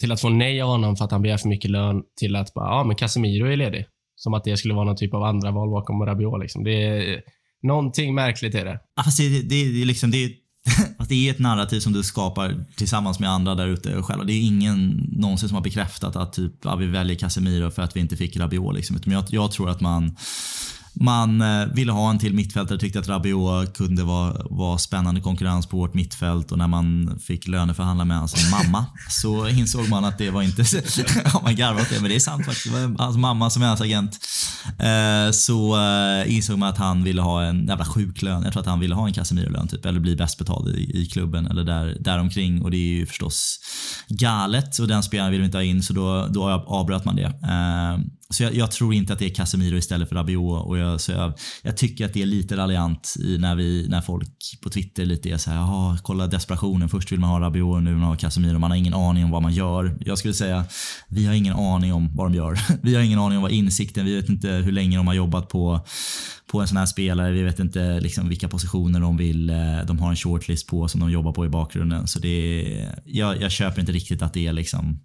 till att få nej av honom för att han begär för mycket lön till att bara, ja men Casemiro är ledig. Som att det skulle vara någon typ av andra val bakom Rabiot. Liksom. Det är, någonting märkligt är det. Ja, fast det, det, det, liksom, det fast det är ett narrativ som du skapar tillsammans med andra där ute själv. Det är ingen någonsin som har bekräftat att typ, ja, vi väljer Casemiro för att vi inte fick Rabiot. Liksom. jag, jag tror att man man eh, ville ha en till mittfältare, tyckte att Rabiot kunde vara, vara spännande konkurrens på vårt mittfält och när man fick löneförhandla med hans mamma så insåg man att det var inte... ja, man garvat åt det, men det är sant faktiskt. Det var hans mamma som är hans agent. Eh, så eh, insåg man att han ville ha en jävla sjuk lön. Jag tror att han ville ha en Casemiro-lön typ, eller bli bäst betald i, i klubben eller där, däromkring och det är ju förstås galet och den spelaren vill vi inte ha in så då, då avbröt man det. Så jag, jag, tror inte att det är Casemiro istället för Rabiot. Och jag, så jag, jag tycker att det är lite raljant när, vi, när folk på Twitter lite är så här, kolla desperationen. Först vill man ha Rabiot och nu vill man ha Casemiro. Man har ingen aning om vad man gör. Jag skulle säga, vi har ingen aning om vad de gör. Vi har ingen aning om vad insikten, vi vet inte hur länge de har jobbat på, på en sån här spelare. Vi vet inte liksom vilka positioner de vill, eh, de har en shortlist på som de jobbar på i bakgrunden. Så det är, jag, jag köper inte riktigt att det är liksom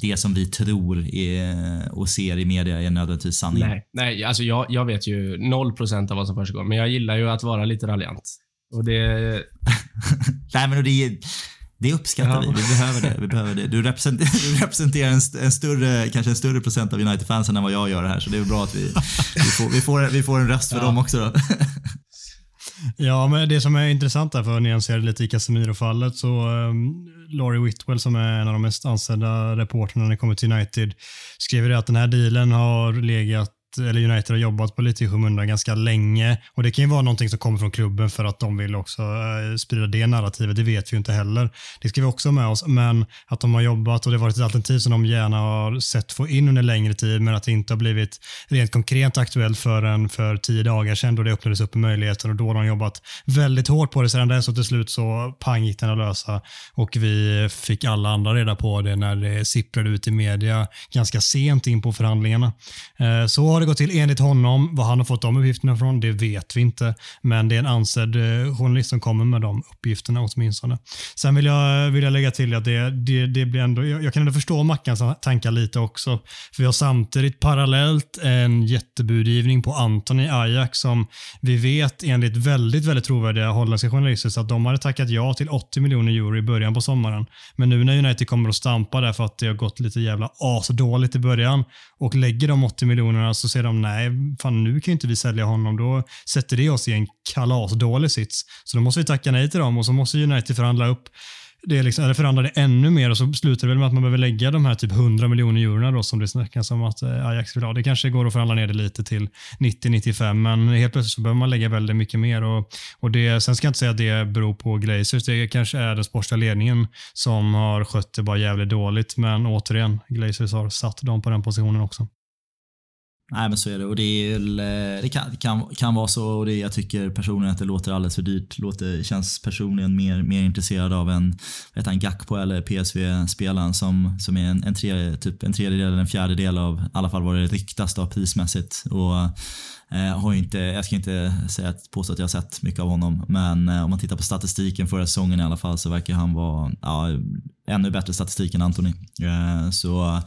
det som vi tror är, och ser i media är nödvändigtvis sanning. Nej, nej alltså jag, jag vet ju 0% av vad som försiggår, men jag gillar ju att vara lite raljant. Och det... nej, men det, det uppskattar ja. vi. Vi behöver det. Vi behöver det. Du, representerar, du representerar en, en, större, kanske en större procent av United-fansen än vad jag gör här, så det är bra att vi, vi, får, vi, får, vi får en röst för ja. dem också. Då. Ja, men det som är intressant där, för att nyansera lite i Casemiro-fallet, så um, Laurie Whitwell som är en av de mest ansedda reportrarna när det kommer till United skriver det att den här dealen har legat eller United har jobbat på lite i skymundan ganska länge. Och Det kan ju vara någonting som kommer från klubben för att de vill också eh, sprida det narrativet. Det vet vi ju inte heller. Det ska vi också ha med oss. Men att de har jobbat och det har varit ett alternativ som de gärna har sett få in under längre tid men att det inte har blivit rent konkret aktuellt förrän för tio dagar sedan då det öppnades upp möjligheter och då har de jobbat väldigt hårt på det sedan dess och till slut så pang gick den att lösa och vi fick alla andra reda på det när det sipprade ut i media ganska sent in på förhandlingarna. Eh, så har det gått till enligt honom. Vad han har fått de uppgifterna från, det vet vi inte. Men det är en ansedd eh, journalist som kommer med de uppgifterna åtminstone. Sen vill jag, vill jag lägga till att det, det, det blir ändå, jag, jag kan ändå förstå Mackans tankar lite också. För vi har samtidigt parallellt en jättebudgivning på Anton i Ajax som vi vet enligt väldigt, väldigt trovärdiga holländska journalister så att de hade tackat ja till 80 miljoner euro i början på sommaren. Men nu när United kommer att stampa där för att det har gått lite jävla asdåligt i början och lägger de 80 miljonerna så säger de nej, fan nu kan ju inte vi sälja honom. Då sätter det oss i en kalasdålig sits. Så då måste vi tacka nej till dem och så måste United förhandla upp det liksom, eller förhandla det ännu mer och så slutar det väl med att man behöver lägga de här typ 100 miljoner eurona då som det snackas om att eh, Ajax vill ha. Det kanske går att förhandla ner det lite till 90-95 men helt plötsligt så behöver man lägga väldigt mycket mer. Och, och det, sen ska jag inte säga att det beror på Glazers. Det kanske är den sportsliga ledningen som har skött det bara jävligt dåligt men återigen, Glazers har satt dem på den positionen också. Nej men så är det och det, är, eh, det kan, kan, kan vara så och det, jag tycker personligen att det låter alldeles för dyrt. Låter, känns personligen mer, mer intresserad av en, vet han, Gakpo eller PSV-spelaren som, som är en, en, tre, typ en tredjedel eller en fjärdedel av i alla fall vad det ryktas då prismässigt. Och, eh, har inte, jag ska inte säga att, påstå att jag har sett mycket av honom men eh, om man tittar på statistiken förra säsongen i alla fall så verkar han vara ja, ännu bättre statistik än Anthony. Eh, så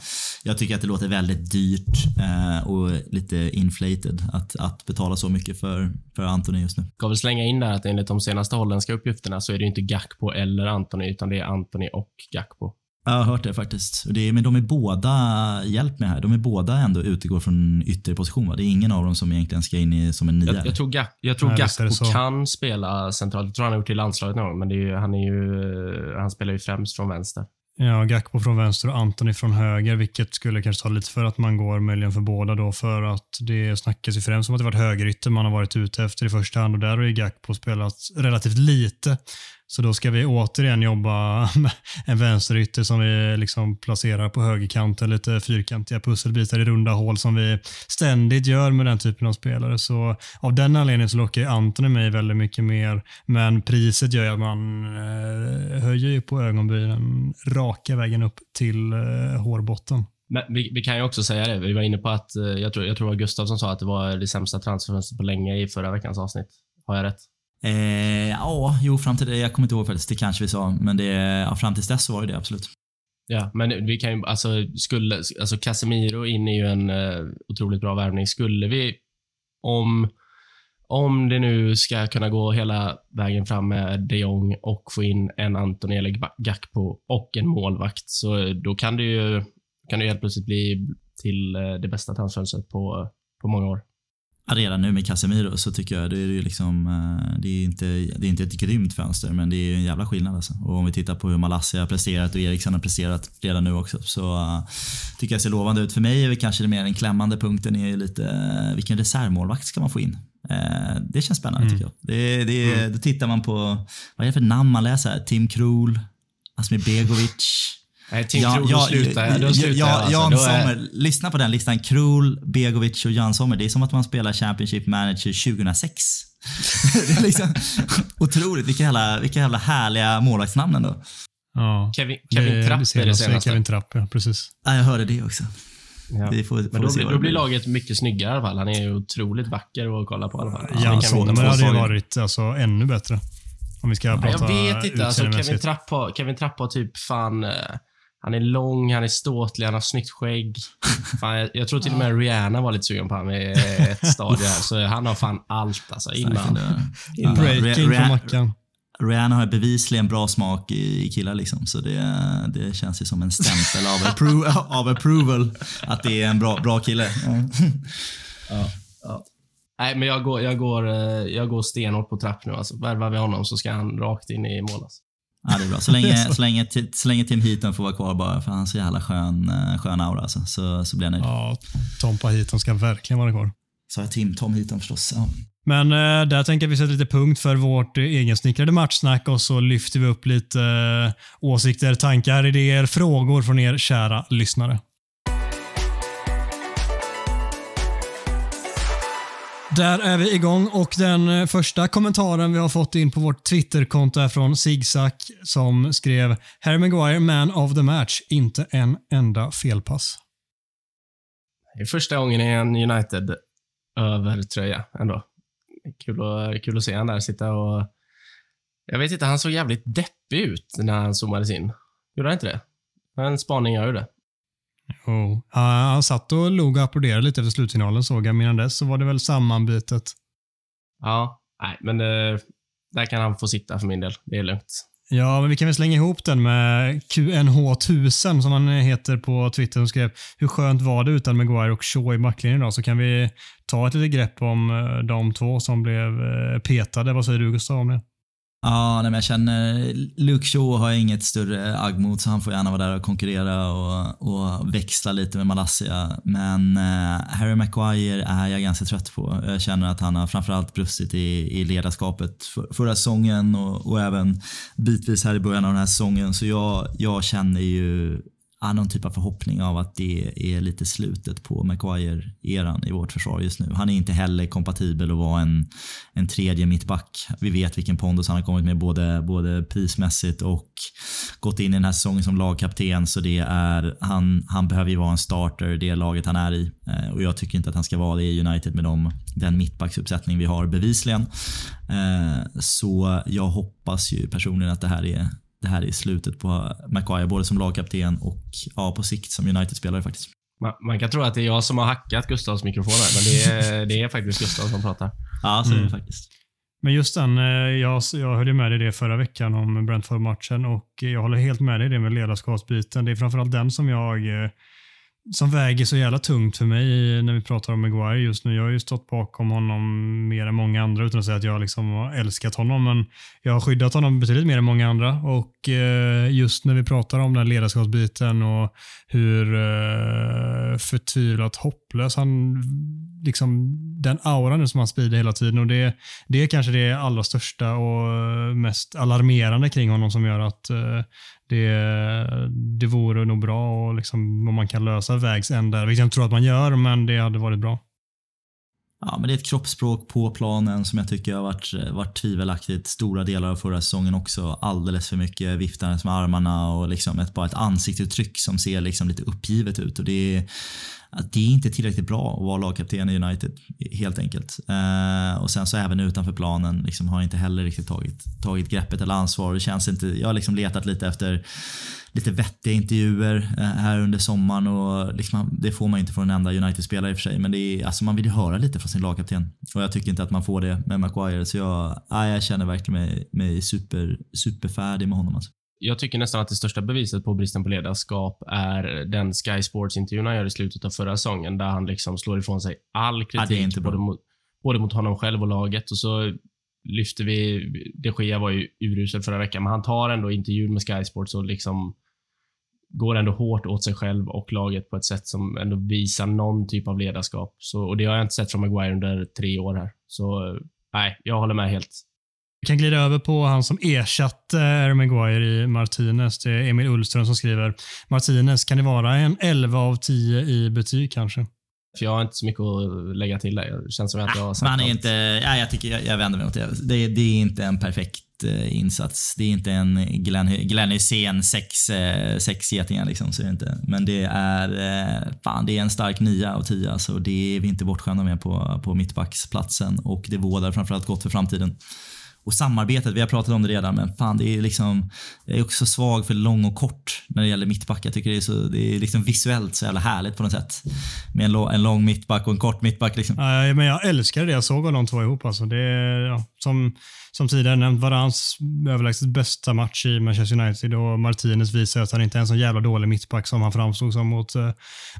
jag tycker att det låter väldigt dyrt eh, och lite inflated att, att betala så mycket för, för Anthony just nu. Jag vi slänga in där att enligt de senaste holländska uppgifterna så är det inte Gakpo eller Anthony utan det är Anthony och Gakpo. Jag har hört det faktiskt. Det är, men de är båda, hjälp mig här, de är båda ändå utegått från ytterposition va? Det är ingen av dem som egentligen ska in i, som en nia. Jag, jag tror, Gak, jag tror Gakpo kan spela centralt. Jag tror han har gjort till landslaget någon gång, men det är han, är ju, han spelar ju främst från vänster. Ja, Gakpo från vänster och Antoni från höger, vilket skulle kanske ta lite för att man går möjligen för båda då, för att det snackas ju främst om att det varit högerytter man har varit ute efter i första hand och där har ju Gakpo spelat relativt lite. Så då ska vi återigen jobba med en vänsterytter som vi liksom placerar på högerkanten, lite fyrkantiga pusselbitar i runda hål som vi ständigt gör med den typen av spelare. Så av den anledningen så lockar Antoni mig väldigt mycket mer. Men priset gör att man eh, höjer ju på ögonbrynen raka vägen upp till eh, hårbotten. Men vi, vi, kan ju också säga det. Vi var inne på att, eh, jag tror, jag tror det var Gustav som sa att det var det sämsta transferfönstret på länge i förra veckans avsnitt. Har jag rätt? Eh, ja, jo, fram till det. Jag kommer inte ihåg faktiskt. Det kanske vi sa. Men det, ja, fram tills dess så var det det absolut. Ja, men vi kan ju, alltså, skulle, alltså Casemiro in är ju en eh, otroligt bra värvning. Skulle vi, om, om det nu ska kunna gå hela vägen fram med de Jong och få in en Antoni eller Gakpo och en målvakt, så då kan det ju, kan det helt plötsligt bli till eh, det bästa transfönstret på, på många år redan nu med Casemiro så tycker jag det är, liksom, eh, det är, inte, det är inte ett grymt fönster men det är en jävla skillnad. Alltså. Och om vi tittar på hur Malassi har presterat och Eriksson har presterat redan nu också så uh, tycker jag ser lovande ut. För mig är det kanske mer den klämmande punkten är lite uh, vilken reservmålvakt ska man få in? Uh, det känns spännande mm. tycker jag. Det, det, mm. Då tittar man på, vad är det för namn man läser här? Tim Krul, Asmir Begovic. Nej, Tim ja, Krul, ja, slutar, då slutar ja, alltså. Jan Sommer, är... lyssna på den listan. Krul, Begovic och Jan Sommer. Det är som att man spelar Championship Manager 2006. det är liksom otroligt. Vilka jävla, vilka jävla härliga målvaktsnamn ändå. Ja, Kevin, Kevin det, Trapp det är det senaste. Kevin Trapp, ja. Precis. Ja, jag hörde det också. Ja. Får, får Men då, blir, då blir laget mycket snyggare i alla fall. Han är ju otroligt vacker att kolla på i alla fall. Jan Sommer hade ju varit alltså, ännu bättre. Om vi ska prata Jag vet inte. Alltså, Kevin, Trapp har, Kevin Trapp har typ fan... Han är lång, han är ståtlig, han har snyggt skägg. Fan, jag, jag, tror till och med Rihanna var lite sugen på honom i ett stadie här. Så han har fan allt alltså. Innan. innan. Breaking på mackan. Rihanna har bevisligen bra smak i, killar liksom, så det, det känns ju som en stämpel av, appro av approval att det är en bra, bra kille. Ja. Ja. Nej, men jag går, jag, går, eh, jag går stenhårt på trapp nu. Alltså, värvar vi honom så ska han rakt in i mål. Alltså. Ja, det är bra. Så länge, så länge, så länge Tim Heaton får vara kvar bara för han har så jävla skön, eh, skön aura alltså, så, så blir jag nöjd. Ja, Tompa Heaton ska verkligen vara kvar. Sa jag Tim? Tom Heaton förstås. Ja. Men eh, där tänker jag vi sätter lite punkt för vårt eh, egensnickrade matchsnack och så lyfter vi upp lite eh, åsikter, tankar, idéer, frågor från er kära lyssnare. Där är vi igång och den eh, första kommentaren vi har fått in på vårt Twitterkonto är från Zigzag som skrev “Harry Maguire, man of the match, inte en enda felpass”. Det är första gången i en United-övertröja ändå. Kul, att, kul att se han där sitta och... Jag vet inte, han såg jävligt deppig ut när han zoomades in. Gjorde han inte det? En spaning jag gjorde. Oh. Han satt och log och applåderade lite efter slutsignalen såg jag. Innan dess så var det väl sammanbitet. Ja, nej, men det, där kan han få sitta för min del. Det är lugnt. Ja, men vi kan väl slänga ihop den med QNH1000 som han heter på Twitter som skrev hur skönt var det utan Maguire och Shaw i backlinjen idag? Så kan vi ta ett litet grepp om eh, de två som blev eh, petade. Vad säger du Gustav om det? Ja, nej, men jag känner Luke Shaw har jag inget större agg mot så han får gärna vara där och konkurrera och, och växla lite med Malassia. Men eh, Harry Maguire är jag ganska trött på. Jag känner att han har framförallt brustit i, i ledarskapet för, förra säsongen och, och även bitvis här i början av den här säsongen. Så jag, jag känner ju någon typ av förhoppning av att det är lite slutet på Maguire-eran i vårt försvar just nu. Han är inte heller kompatibel att vara en, en tredje mittback. Vi vet vilken pondus han har kommit med både, både prismässigt och gått in i den här säsongen som lagkapten. Så det är, han, han behöver ju vara en starter, det laget han är i. Eh, och jag tycker inte att han ska vara det i United med dem, den mittbacksuppsättning vi har bevisligen. Eh, så jag hoppas ju personligen att det här är det här är slutet på Maguire, både som lagkapten och ja, på sikt som United-spelare faktiskt. Man, man, kan tro att det är jag som har hackat Gustavs mikrofon här, men det är, det är faktiskt Gustav som pratar. Ja, så är det mm. faktiskt. Men just den, eh, jag, jag höll med dig det förra veckan om Brentford-matchen och jag håller helt med dig det med ledarskapsbiten. Det är framförallt den som jag eh, som väger så jävla tungt för mig när vi pratar om Maguire just nu. Jag har ju stått bakom honom mer än många andra utan att säga att jag liksom har älskat honom. Men jag har skyddat honom betydligt mer än många andra. Och eh, just när vi pratar om den ledarskapsbiten och hur eh, förtvivlat hopplös han liksom den auran som han sprider hela tiden och det, det är kanske det allra största och mest alarmerande kring honom som gör att eh, det, det vore nog bra och liksom, om man kan lösa vägs ände. vilket jag inte tror att man gör, men det hade varit bra. Ja, men det är ett kroppsspråk på planen som jag tycker har varit, eh, varit tvivelaktigt stora delar av förra säsongen också. Alldeles för mycket viftandes med armarna och liksom ett, bara ett ansiktsuttryck som ser liksom lite uppgivet ut. Och det är, det är inte tillräckligt bra att vara lagkapten i United, helt enkelt. Eh, och sen så även utanför planen liksom har inte heller riktigt tagit, tagit greppet eller ansvar. Det känns inte, jag har liksom letat lite efter lite vettiga intervjuer eh, här under sommaren och liksom, det får man inte från en enda United-spelare i och för sig. Men det är, alltså man vill ju höra lite från sin lagkapten och jag tycker inte att man får det med Maguire. Så jag, ja, jag känner verkligen mig, mig super, superfärdig med honom. Alltså jag tycker nästan att det största beviset på bristen på ledarskap är den Sky Sports-intervjun han gör i slutet av förra säsongen, där han liksom slår ifrån sig all kritik, ja, både, mot, både mot honom själv och laget. Och så lyfter vi, de Gea var ju urusel förra veckan, men han tar ändå intervjun med Sky Sports och liksom går ändå hårt åt sig själv och laget på ett sätt som ändå visar någon typ av ledarskap. Så, och det har jag inte sett från Maguire under tre år här. Så nej, jag håller med helt. Vi kan glida över på han som ersatte Harry Maguire i Martinez. Det är Emil Ullström som skriver Martinez, kan det vara en 11 av 10 i betyg kanske? För jag har inte så mycket att lägga till där. Det känns som att jag har sagt Man är inte, ja, jag, tycker, jag, jag vänder mig mot det. det. Det är inte en perfekt eh, insats. Det är inte en Glenn, Glenn Hysén sex, eh, sex getingar liksom. Så är det inte. Men det är, eh, fan, det är en stark 9 av 10. Alltså, det är vi inte bortskämda med på, på mittbacksplatsen. Och det vårdar framförallt gott för framtiden. Och samarbetet, vi har pratat om det redan, men fan det är liksom, jag är också svag för lång och kort när det gäller mittback. Jag tycker det är, så, det är liksom visuellt så jävla härligt på något sätt. Med en, en lång mittback och en kort mittback. Liksom. Ja, men jag älskar det jag såg av de två ihop. Alltså. Det, ja, som, som tidigare nämnt, Varans överlägset bästa match i Manchester United och Martinez visar att han inte är en så jävla dålig mittback som han framstod som mot, eh,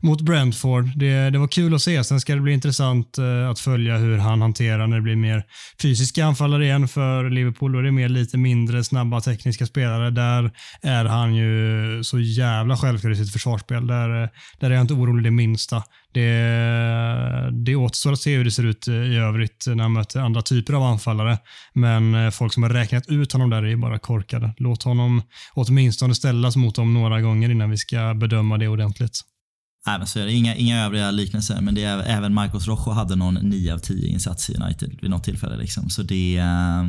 mot Brentford. Det, det var kul att se. Sen ska det bli intressant eh, att följa hur han hanterar när det blir mer fysiska anfallare igen för Liverpool. Då är det mer lite mindre snabba tekniska spelare. Där är han ju så jävla självklar i sitt försvarsspel. Där, eh, där är jag inte orolig det minsta. Det, det återstår att se hur det ser ut eh, i övrigt när han möter andra typer av anfallare. Men eh, folk som har räknat ut honom där är bara korkade. Låt honom åtminstone ställas mot dem några gånger innan vi ska bedöma det ordentligt. Nej, men så är det. Inga, inga övriga liknelser, men det är, även Marcos Rojo hade någon 9 av 10 insats i United vid något tillfälle. Liksom. Så det, eh,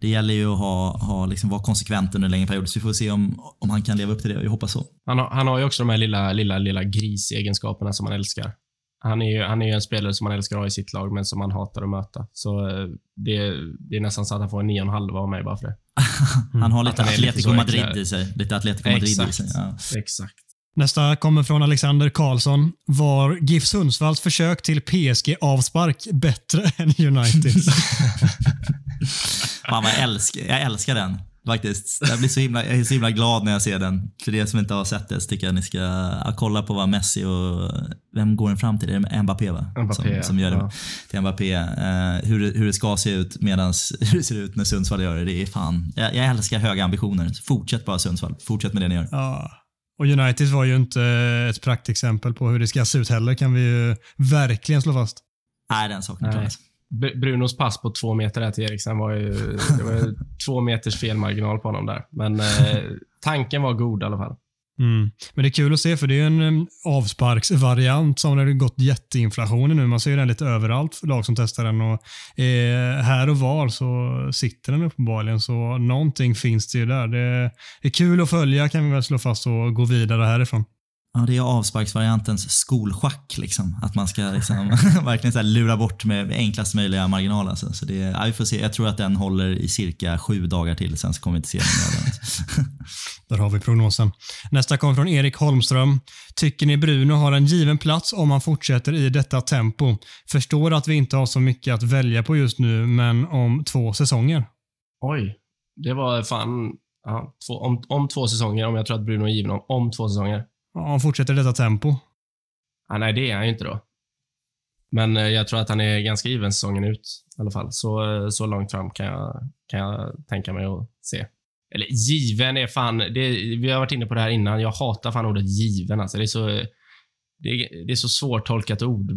det gäller ju att ha, ha, liksom, vara konsekvent under en längre period. Så vi får se om, om han kan leva upp till det. Jag hoppas så. Han har, han har ju också de här lilla, lilla, lilla grisegenskaperna som man älskar. Han är, ju, han är ju en spelare som man älskar att ha i sitt lag, men som man hatar att möta. Så eh, det, det är nästan så att han får en 9,5 av mig bara för det. Han har lite han Atletico Madrid i sig. Lite Atletico Madrid i Exakt. sig. Ja. Exakt. Nästa kommer från Alexander Karlsson. Var GIF Sundsvalls försök till PSG-avspark bättre än United? Fan jag älskar, jag älskar den. Faktiskt. Jag blir så himla, jag är så himla glad när jag ser den. För er som inte har sett det så tycker jag ni ska ja, kolla på vad Messi och... Vem går den fram till? Det är Mbappé va? Mbappé, som, som gör det Ja. till Mbappé. Eh, hur, det- hur det ska se ut medan hur det ser ut när Sundsvall gör det. Det är fan... Jag, jag älskar höga ambitioner. Så fortsätt bara Sundsvall. Fortsätt med det ni gör. ja. Och United var ju inte ett praktexempel på hur det ska se ut heller, kan vi ju verkligen slå fast. Nej, den saken är Nej. klar. Br- Brunos pass på två meter där till Eriksen var ju, det var ju två meters felmarginal på honom där. Men eh, tanken var god i alla fall. Mm. Men det är kul att se för det är en um, avsparksvariant som har gått jätteinflation i nu. Man ser den lite överallt för lag som testar den och eh, här och var så sitter den uppenbarligen så någonting finns det ju där. Det, det är kul att följa kan vi väl slå fast och gå vidare härifrån. Ja, det är avsparksvariantens skolschack. Liksom. Att man ska liksom, verkligen så här lura bort med enklast möjliga marginal. Alltså. Så det, ja, vi får se. Jag tror att den håller i cirka sju dagar till, sen så kommer vi inte se den mer. Där har vi prognosen. Nästa kommer från Erik Holmström. Tycker ni Bruno har en given plats om han fortsätter i detta tempo? Förstår att vi inte har så mycket att välja på just nu, men om två säsonger. Oj, det var fan... Ja, två, om, om två säsonger, om jag tror att Bruno är given om, om två säsonger. Om han fortsätter i detta tempo. Ja, nej, det är han ju inte då. Men eh, jag tror att han är ganska given säsongen ut i alla fall. Så, eh, så långt fram kan jag, kan jag tänka mig att se. Eller given är fan... Det, vi har varit inne på det här innan. Jag hatar fan ordet given. Alltså, det, är så, det, är, det är så svårtolkat ord.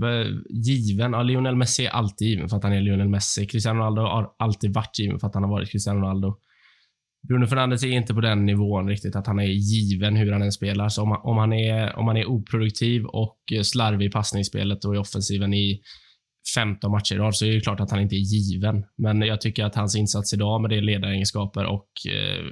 Given. Ja, Lionel Messi är alltid given för att han är Lionel Messi. Cristiano Ronaldo har alltid varit given för att han har varit Cristiano Ronaldo. Bruno Fernandes är inte på den nivån riktigt att han är given hur han än spelar. Så om han, om han, är, om han är oproduktiv och slarvig i passningsspelet och i offensiven i 15 matcher i rad så är det klart att han inte är given. Men jag tycker att hans insats idag med det ledaregenskaper och eh,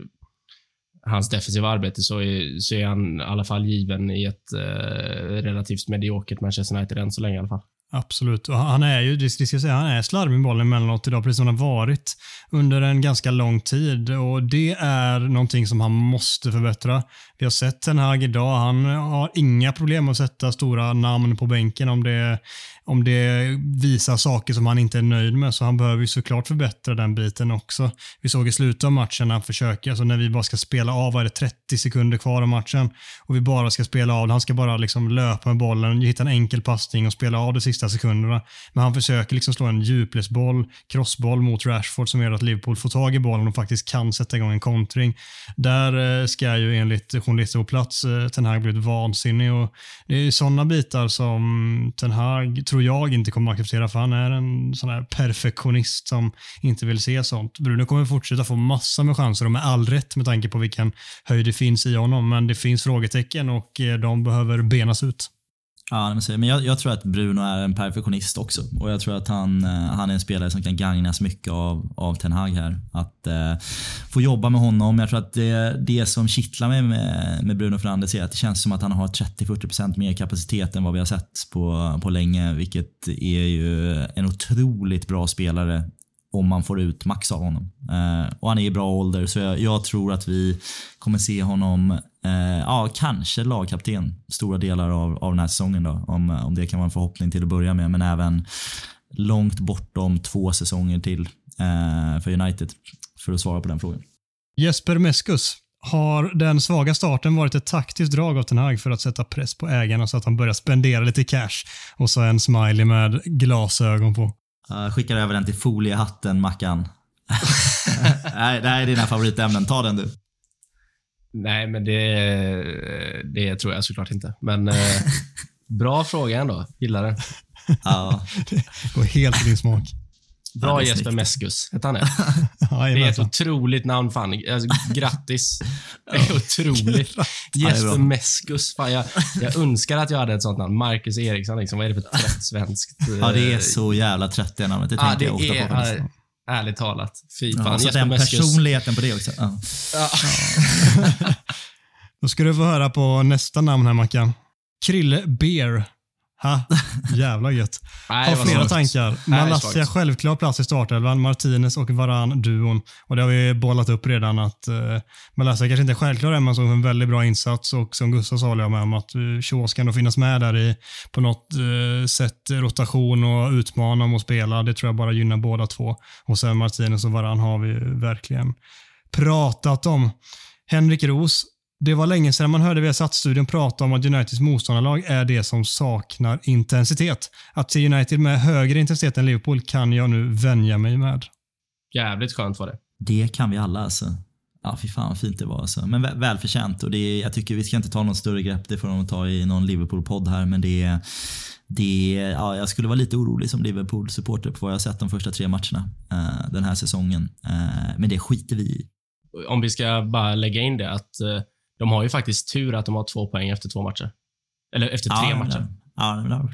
hans defensiva arbete så är, så är han i alla fall given i ett eh, relativt mediokert Manchester United än så länge i alla fall. Absolut. Och han är ju, det ska jag säga, han är slarvig med bollen emellanåt idag, precis som han har varit under en ganska lång tid. Och Det är någonting som han måste förbättra. Vi har sett Ten Hag idag. Han har inga problem att sätta stora namn på bänken om det, om det visar saker som han inte är nöjd med. Så han behöver ju såklart förbättra den biten också. Vi såg i slutet av matchen när han försöker, alltså när vi bara ska spela av, vad är det, 30 sekunder kvar av matchen och vi bara ska spela av. Han ska bara liksom löpa med bollen, hitta en enkel passning och spela av det sista sekunderna. Men han försöker liksom slå en djupledsboll, crossboll mot Rashford som gör att Liverpool får tag i bollen och faktiskt kan sätta igång en kontring. Där eh, ska ju enligt journalister på plats eh, Ten Hag blivit vansinnig och det är sådana bitar som Ten Hag, tror jag, inte kommer att acceptera för han är en sån här perfektionist som inte vill se sånt. Bruno kommer fortsätta få massa med chanser och med all rätt med tanke på vilken höjd det finns i honom. Men det finns frågetecken och eh, de behöver benas ut. Ja, men jag, jag tror att Bruno är en perfektionist också. Och jag tror att han, eh, han är en spelare som kan gagnas mycket av, av Ten Hag här. Att eh, få jobba med honom. Jag tror att det, det som kittlar mig med, med Bruno Fernandes är att det känns som att han har 30-40% mer kapacitet än vad vi har sett på, på länge. Vilket är ju en otroligt bra spelare om man får ut max av honom. Eh, och han är i bra ålder så jag, jag tror att vi kommer se honom, eh, ja kanske lagkapten stora delar av, av den här säsongen då. Om, om det kan vara en förhoppning till att börja med men även långt bortom två säsonger till eh, för United. För att svara på den frågan. Jesper Meskus. Har den svaga starten varit ett taktiskt drag av Ten Hag för att sätta press på ägarna så att han börjar spendera lite cash? Och så en smiley med glasögon på. Uh, skickar över den till foliehatten Mackan. Nej, det här är dina favoritämnen. Ta den du. Nej, men det, det tror jag såklart inte. Men eh, bra fråga ändå. Gillar den. Ja, Går helt i din smak. Bra Ja, det är Jesper snyggt. Meskus. Hette han det? Det är ett otroligt namn fan. Alltså, grattis. Det är otroligt. Ja, det är Jesper. Meskus. Fan, jag, jag önskar att jag hade ett sånt namn. Marcus Eriksson. Liksom. Vad är det för trött svenskt? ja, det är så jävla trött det namnet. Det Ja, tänker jag ofta det på. Ja, ärligt talat. Fy fan. Ja, så Jesper den personligheten på det också. Ja. Då ska du få höra på nästa namn här Mackan. Krille Beer. Ha, jävla gött. Nej, Har flera tankar. Malassia självklar plats i startelvan. Martinez och Varan duon. Och det har vi bollat upp redan att uh, Malassia kanske inte är självklar än, men såg en väldigt bra insats och som Gustav sa jag med om att uh, Shaws kan finnas med där i på något uh, sätt rotation och utmana om att spela. Det tror jag bara gynnar båda två. Och sen Martinez och Varan har vi verkligen pratat om. Henrik Ros, det var länge sedan man hörde via Satsstudion prata om att Uniteds motståndarlag är det som saknar intensitet. Att se United med högre intensitet än Liverpool kan jag nu vänja mig med. Jävligt skönt var det. Det kan vi alla alltså. Ja, fy fan vad fint det var alltså. Men vä- välförtjänt och det är, jag tycker vi ska inte ta något större grepp, det får de ta i någon Liverpool-podd här, men det är det, ja, jag skulle vara lite orolig som Liverpool-supporter på vad jag sett de första tre matcherna eh, den här säsongen. Eh, men det skiter vi i. Om vi ska bara lägga in det att eh, de har ju faktiskt tur att de har två poäng efter två matcher. Eller efter tre ja, matcher. men- Ja, men det.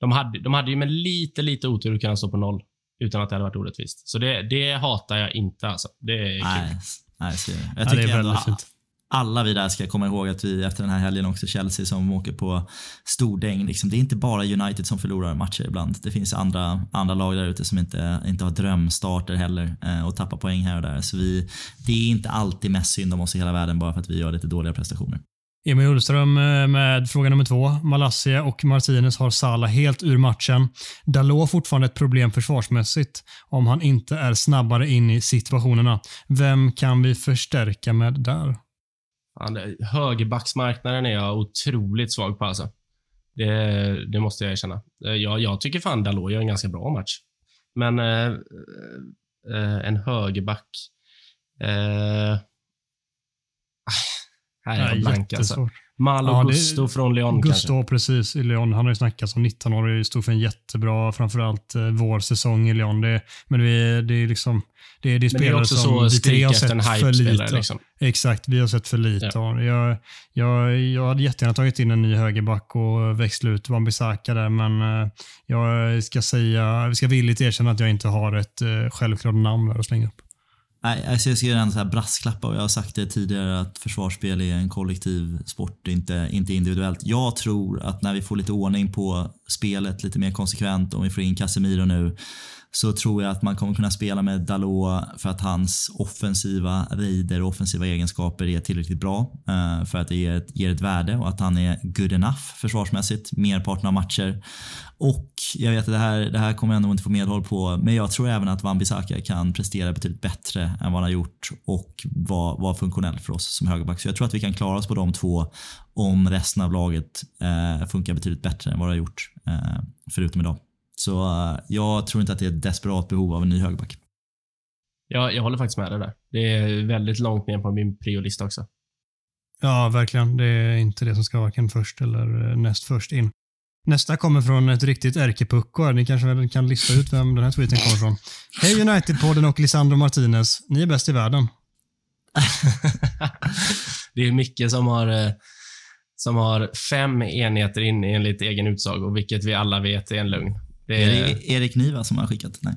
De hade, de hade ju med lite, lite otur kunnat stå på noll utan att det hade varit orättvist. Så det, det hatar jag inte alltså. Det är kul. Nej, nej det. Jag Ja, tycker det är ändå väldigt fint alla vi där ska komma ihåg att vi efter den här helgen också Chelsea som åker på stordäng. Liksom, det är inte bara United som förlorar matcher ibland. Det finns andra, andra lag där ute som inte, inte har drömstarter heller eh, och tappar poäng här och där. Så vi, det är inte alltid mest synd om oss i hela världen bara för att vi gör lite dåliga prestationer. Emil Ullström eh, med fråga nummer två. Malassia och Martinez har Salah helt ur matchen. Dalot fortfarande ett problem försvarsmässigt om han inte är snabbare in i situationerna. Vem kan vi förstärka med där? Högerbacksmarknaden är jag otroligt svag på alltså. Det, det måste jag erkänna. Eh, jag, jag tycker fan Dalot gör en ganska bra match. Men eh, eh, eh en högerback... Eh, ah, här är jag blank alltså. Malo Ja, det- Gusto från Lyon kanske. Gusto precis i Lyon. Han har ju snackat som 19-årig, stod för en jättebra, framförallt eh, vår säsong i Lyon. Det, men vi, det är liksom, det är, det är Men det är spelare också som så vi har efter en sett för lite. Liksom. Exakt, vi har sett för lite det. jag, jag, jag hade jättegärna tagit in en ny högerback och växla ut Wan-Bissaka där, men eh, jag ska säga, vi ska villigt erkänna att jag inte har ett eh, självklart namn där att slänga upp. Nej, alltså jag ska göra en så här brasklappa och jag har sagt det tidigare att försvarsspel är en kollektiv sport, inte, inte individuellt. Jag tror att när vi får lite ordning på spelet lite mer konsekvent, om vi får in Casemiro nu, så tror jag att man kommer kunna spela med Dalot för att hans offensiva rider och offensiva egenskaper är tillräckligt bra eh, för att det ger ett, ger ett värde och att han är good enough försvarsmässigt merparten av matcher. Och jag vet att det här, det här kommer jag nog inte få medhåll på, men jag tror även att Wan-Bissaka kan prestera betydligt bättre än vad han har gjort och vara var funktionell för oss som högerback. Så jag tror att vi kan klara oss på de två om resten av laget eh, funkar betydligt bättre än vad det har gjort, eh, förutom idag. Så eh, jag tror inte att det är ett desperat behov av en ny högerback. Jag, jag håller faktiskt med dig där. Det är väldigt långt ner på min priolista också. Ja, verkligen. Det är inte det som ska varken först eller eh, näst först in. Nästa kommer från ett riktigt ärkepucko. Ni kanske kan lista ut vem den här tweeten kommer från. Hej United-podden och Lisandro Martinez. Ni är bäst i världen. det är Micke som har, eh, som har fem enheter in enligt egen utsago, vilket vi alla vet är en lögn. Det Är är, det Erik Niva som har skickat? Nej.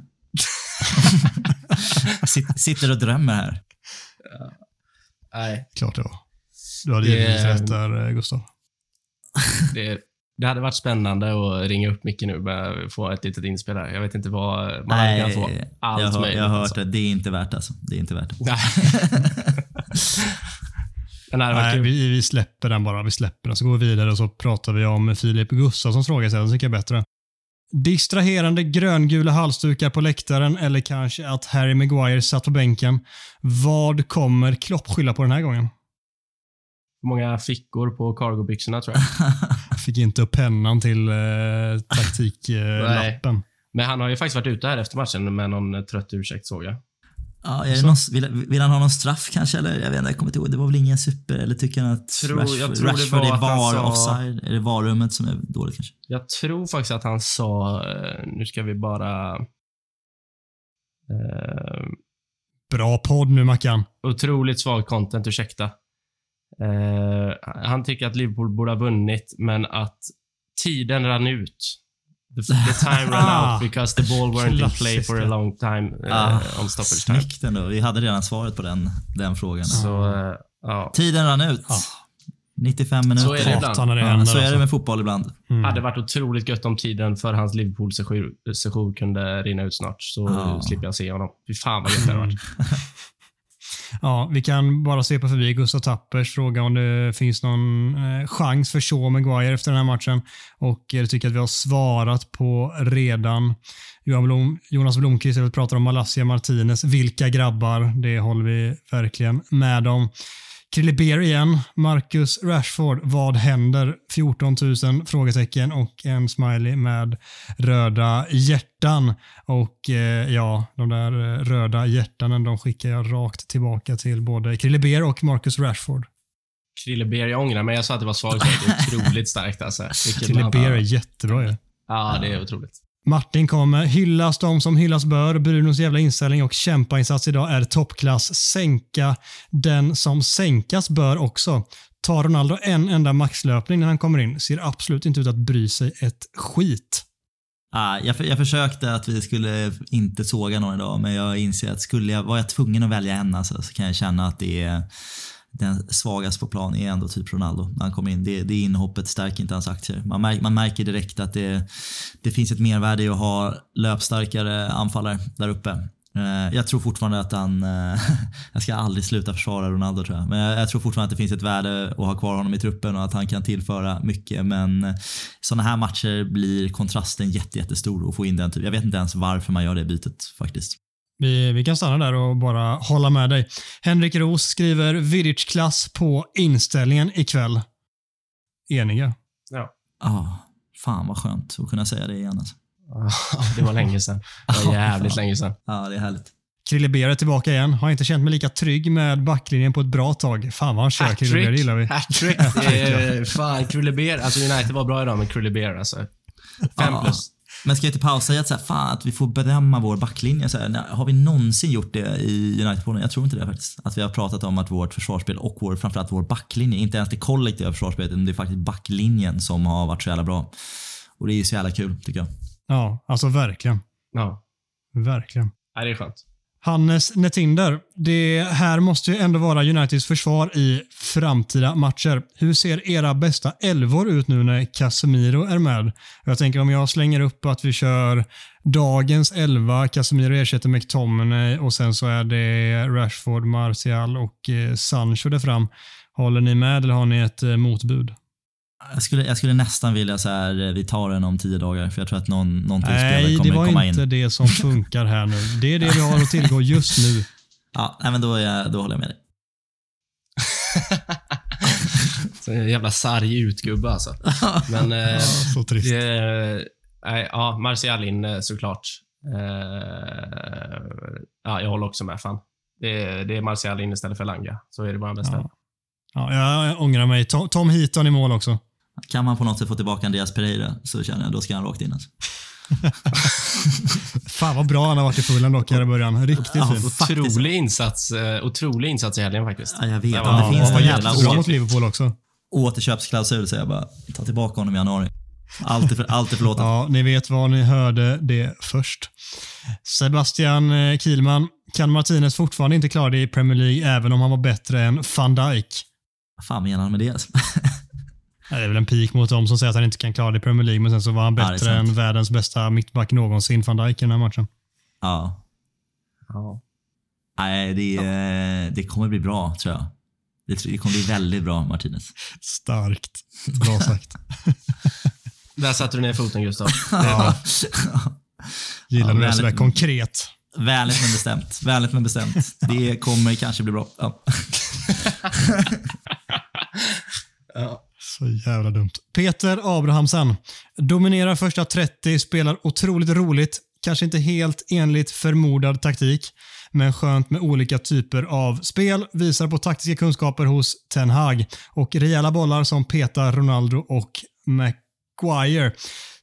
Sitt- Sitter och drömmer här. nej, Klart det var. Du hade Det- givetvis rätt där, eh, Gustav. det, det hade varit spännande att ringa upp Micke nu och få ett litet inspel här. Jag vet inte vad... Man hade kunnat få allt jag, har, möjligt. jag har hört alltså. det. Det är inte värt alltså. Det är inte värt det. Nej. Det Nej, vi, vi släpper den bara. Vi släpper den. Så går vi vidare och så pratar vi om Filip Gustafssons fråga istället. Den tycker jag är bättre. Distraherande gröngula halsdukar på läktaren eller kanske att Harry Maguire satt på bänken. Vad kommer Klopp skylla på den här gången? många fickor på cargobyxorna tror jag. Fick inte upp pennan till eh, taktiklappen. Men han har ju faktiskt varit ute här efter matchen med någon eh, trött ursäkt såg jag. Ja, är det någon, vill, vill han ha någon straff kanske? Eller? Jag vet inte, jag kommer inte ihåg. Det var väl ingen super? Eller tycker han att Tror- jag Rashford, tror det Rashford var är VAR sa- offside? Är det VAR-rummet som är dåligt kanske? Jag tror faktiskt att han sa, eh, nu ska vi bara... Eh, Bra podd nu Mackan. otroligt svag content, ursäkta. Eh, han tycker att Liverpool borde ha vunnit, men att tiden rann ut. The, the time ran Ah, out because the ball weren't in play for a long time Ah, on stoppage time. Snyggt ändå. Vi hade redan svaret på den, den frågan. Så, ja. Tiden rann ut. Ja. 95 minuter. Så är det ibland. När det Ja, händer. så är det alltså. med fotboll ibland. Mm. hade varit otroligt gött om tiden för hans Liverpool-session kunde rinna ut snart. Så Ja. slipper jag se honom. Fy fan vad gött det hade varit. Ja, vi kan bara svepa förbi Gustav Tappers fråga om det finns någon eh, chans för Shaw Maguire efter den här matchen. Och eh, det tycker jag att vi har svarat på redan. Blom, Jonas Blomqvist pratar om Malassia Martinez. Vilka grabbar? Det håller vi verkligen med om. Krille Beer igen. Marcus Rashford. Vad händer? 14 000 frågetecken och en smiley med röda hjärtan. Och eh, ja, de där eh, röda hjärtanen de skickar jag rakt tillbaka till både Krille Beer och Marcus Rashford. Krille Beer, jag ångrar mig. Jag sa att det var svagt. Det är otroligt starkt alltså. Krille Beer är jättebra ju. Ja, det är otroligt. Martin kommer. Hyllas de som hyllas bör. Brunos jävla inställning och kämpainsats idag är toppklass. Sänka den som sänkas bör också. Tar Ronaldo en enda maxlöpning när han kommer in ser absolut inte ut att bry sig ett skit. Ah, jag, jag försökte att vi skulle inte såga någon idag, men jag inser att skulle jag, var jag tvungen att välja en alltså, så kan jag känna att det är den svagaste på plan är ändå typ Ronaldo när han kommer in. Det, det inhoppet stärker inte hans aktier. Man, märker, man märker direkt att det, det finns ett mervärde i att ha löpstarkare anfallare där uppe. Eh, jag tror fortfarande att han, eh, jag ska aldrig sluta försvara Ronaldo tror jag, men jag, jag tror fortfarande att det finns ett värde att ha kvar honom i truppen och att han kan tillföra mycket. Men eh, sådana här matcher blir kontrasten jätte, jättestor att få in den typ. Jag vet inte ens varför man gör det bytet faktiskt. Vi, vi kan stanna där och bara hålla med dig. Henrik Ros skriver Vidic-klass på inställningen ikväll. Eniga. Ja. Ah, fan vad skönt att kunna säga det igen alltså. det var länge sedan. Det var jävligt länge sedan. Ja, det är härligt. Krille Beer är tillbaka igen. Har inte känt mig lika trygg med backlinjen på ett bra tag. Fan vad han kör. Krille Beer gillar vi. Hattrick. Det är- Fan, Krille Beer. Alltså United var bra idag med Krille Beer alltså. Fem plus. Men ska jag inte pausa i att, så här, fan, att vi får bedöma vår backlinje? Så här, har vi någonsin gjort det i United-podden? Jag tror inte det faktiskt. Att vi har pratat om att vårt försvarsspel och vår, framförallt vår backlinje, inte ens det kollektiva försvarsspelet, utan det är faktiskt backlinjen som har varit så jävla bra. Och det är ju så jävla kul tycker jag. Ja, alltså verkligen. Ja. Verkligen. Nej, det är skönt. Hannes Netinder. Det här måste ju ändå vara Uniteds försvar i framtida matcher. Hur ser era bästa elvor ut nu när Casemiro är med? Jag tänker om jag slänger upp att vi kör dagens elva, Casemiro ersätter McTominay och sen så är det Rashford, Martial och eh, Sancho där fram. Håller ni med eller har ni ett eh, motbud? Jag skulle, jag skulle nästan vilja så här, vi tar den om tio dagar, för jag tror att någon, någon till spelare Nej, det kommer var komma inte in. det som funkar här nu. Det är det vi har att tillgå just nu. Ja, nej, men då, är jag, då håller jag med dig. Så en jävla sarg utgubbe alltså. Men eh, Ja, så trist. det, nej, ja, Martial in eh, såklart. Eh, ja, jag håller också med. Fan. Det, det är Martial in istället för Langa. Så är det bara bästa. Ja. Ja, jag ångrar mig. Tom, Tom Heaton i mål också. Kan man på något sätt få tillbaka Andreas Pereira så känner jag då ska han rakt in. Alltså. Fan vad bra han har varit i Fulham dock här i början. Riktigt Ja, fin. Otrolig insats, eh, otrolig insats i helgen faktiskt. Ja, jag vet. Var- det finns han någon var jävla mot Liverpool också. återköpsklausul så jag bara, ta tillbaka honom i januari. Allt är, för, allt är förlåtet. Ja, ni vet vad ni hörde det först. Sebastian eh, Kielman. Kan Martinez fortfarande inte klara det i Premier League även om han var bättre än van Dijk? Vad fan menar han med det? Ja, Det är väl en pik mot dem som säger att han inte kan klara det i Premier League, men sen så var han Ja, bättre sant. än världens bästa mittback någonsin, van Dijk, i den här matchen. Ja. Ja. Nej, det, det kommer bli bra tror jag. Det, kommer bli väldigt bra, Martinez. Starkt. Bra sagt. Där satte du ner foten Gustav. Ja, gillar Ja, när det är sådär konkret. Vänligt men bestämt. Vänligt men bestämt. Det kommer kanske bli bra. Ja. Så jävla dumt. Peter Abrahamsen. Dominerar första 30, spelar otroligt roligt. Kanske inte helt enligt förmodad taktik, men skönt med olika typer av spel. Visar på taktiska kunskaper hos Ten Hag och rejäla bollar som petar Ronaldo och Maguire.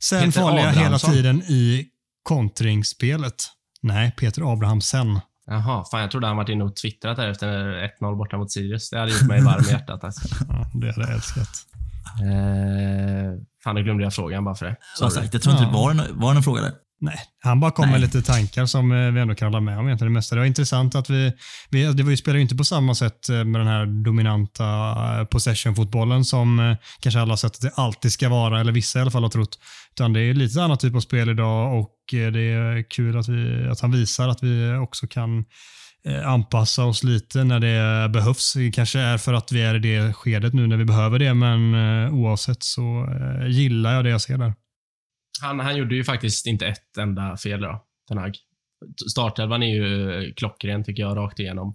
Sen Peter farliga hela tiden i kontringsspelet. Nej, Peter Abrahamsen. Jaha, fan jag trodde han varit inne och twittrat där efter 1-0 borta mot Sirius. Det hade gjort mig varm i hjärtat. Alltså. Ja, det hade jag älskat. Eh, fan, nu glömde jag frågan bara för det. Som sagt, jag tror inte Ja. det var, en, var någon fråga där. Nej, han bara kom med Nej. lite tankar som eh, vi ändå kan hålla med om egentligen det mesta. Det var intressant att vi, vi det var ju, spelar ju inte på samma sätt eh, med den här dominanta eh, possession-fotbollen som kanske alla har sett att det alltid ska vara, eller vissa i alla fall har trott. Utan det är lite annat typ av spel idag och det är kul att, vi, att han visar att vi också kan anpassa oss lite när det behövs. Det kanske är för att vi är i det skedet nu när vi behöver det, men eh, oavsett så eh, gillar jag det jag ser där. Han, han gjorde ju faktiskt inte ett enda fel då, Ten Hag. Startelvan är ju klockren tycker jag, rakt igenom.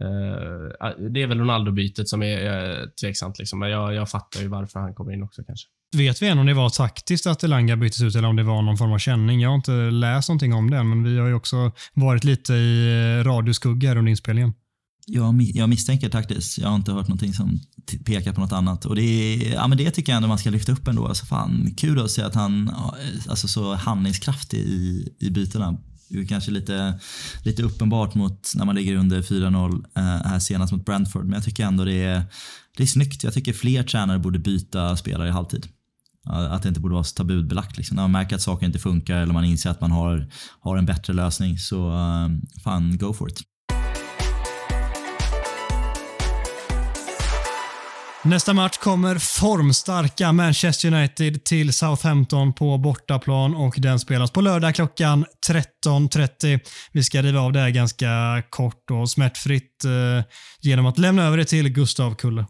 Eh, det är väl Ronaldo-bytet som är tveksamt, liksom. men jag, jag fattar ju varför han kommer in också kanske. Vet vi än om det var taktiskt att Elanga byttes ut eller om det var någon form av känning? Jag har inte läst någonting om det, men vi har ju också varit lite i eh, radioskugga här under inspelningen. Jag, jag misstänker taktiskt. Jag har inte hört någonting som pekar på något annat. Och det, ja, men det tycker jag ändå man ska lyfta upp ändå. Alltså fan, kul att se att han är eh, alltså, så handlingskraftig i, i bytena. Det är kanske lite, lite uppenbart mot när man ligger under 4-0 eh, här senast mot Brentford. Men jag tycker ändå det är, det är snyggt. Jag tycker fler tränare borde byta spelare i halvtid. Att det inte borde vara så tabubelagt. Liksom. När man märker att saker inte funkar eller man inser att man har, har en bättre lösning så uh, fan, go for it. Nästa match kommer formstarka Manchester United till Southampton på bortaplan och den spelas på lördag klockan 13.30. Vi ska riva av det här ganska kort och smärtfritt eh, genom att lämna över det till Gustav Kulle.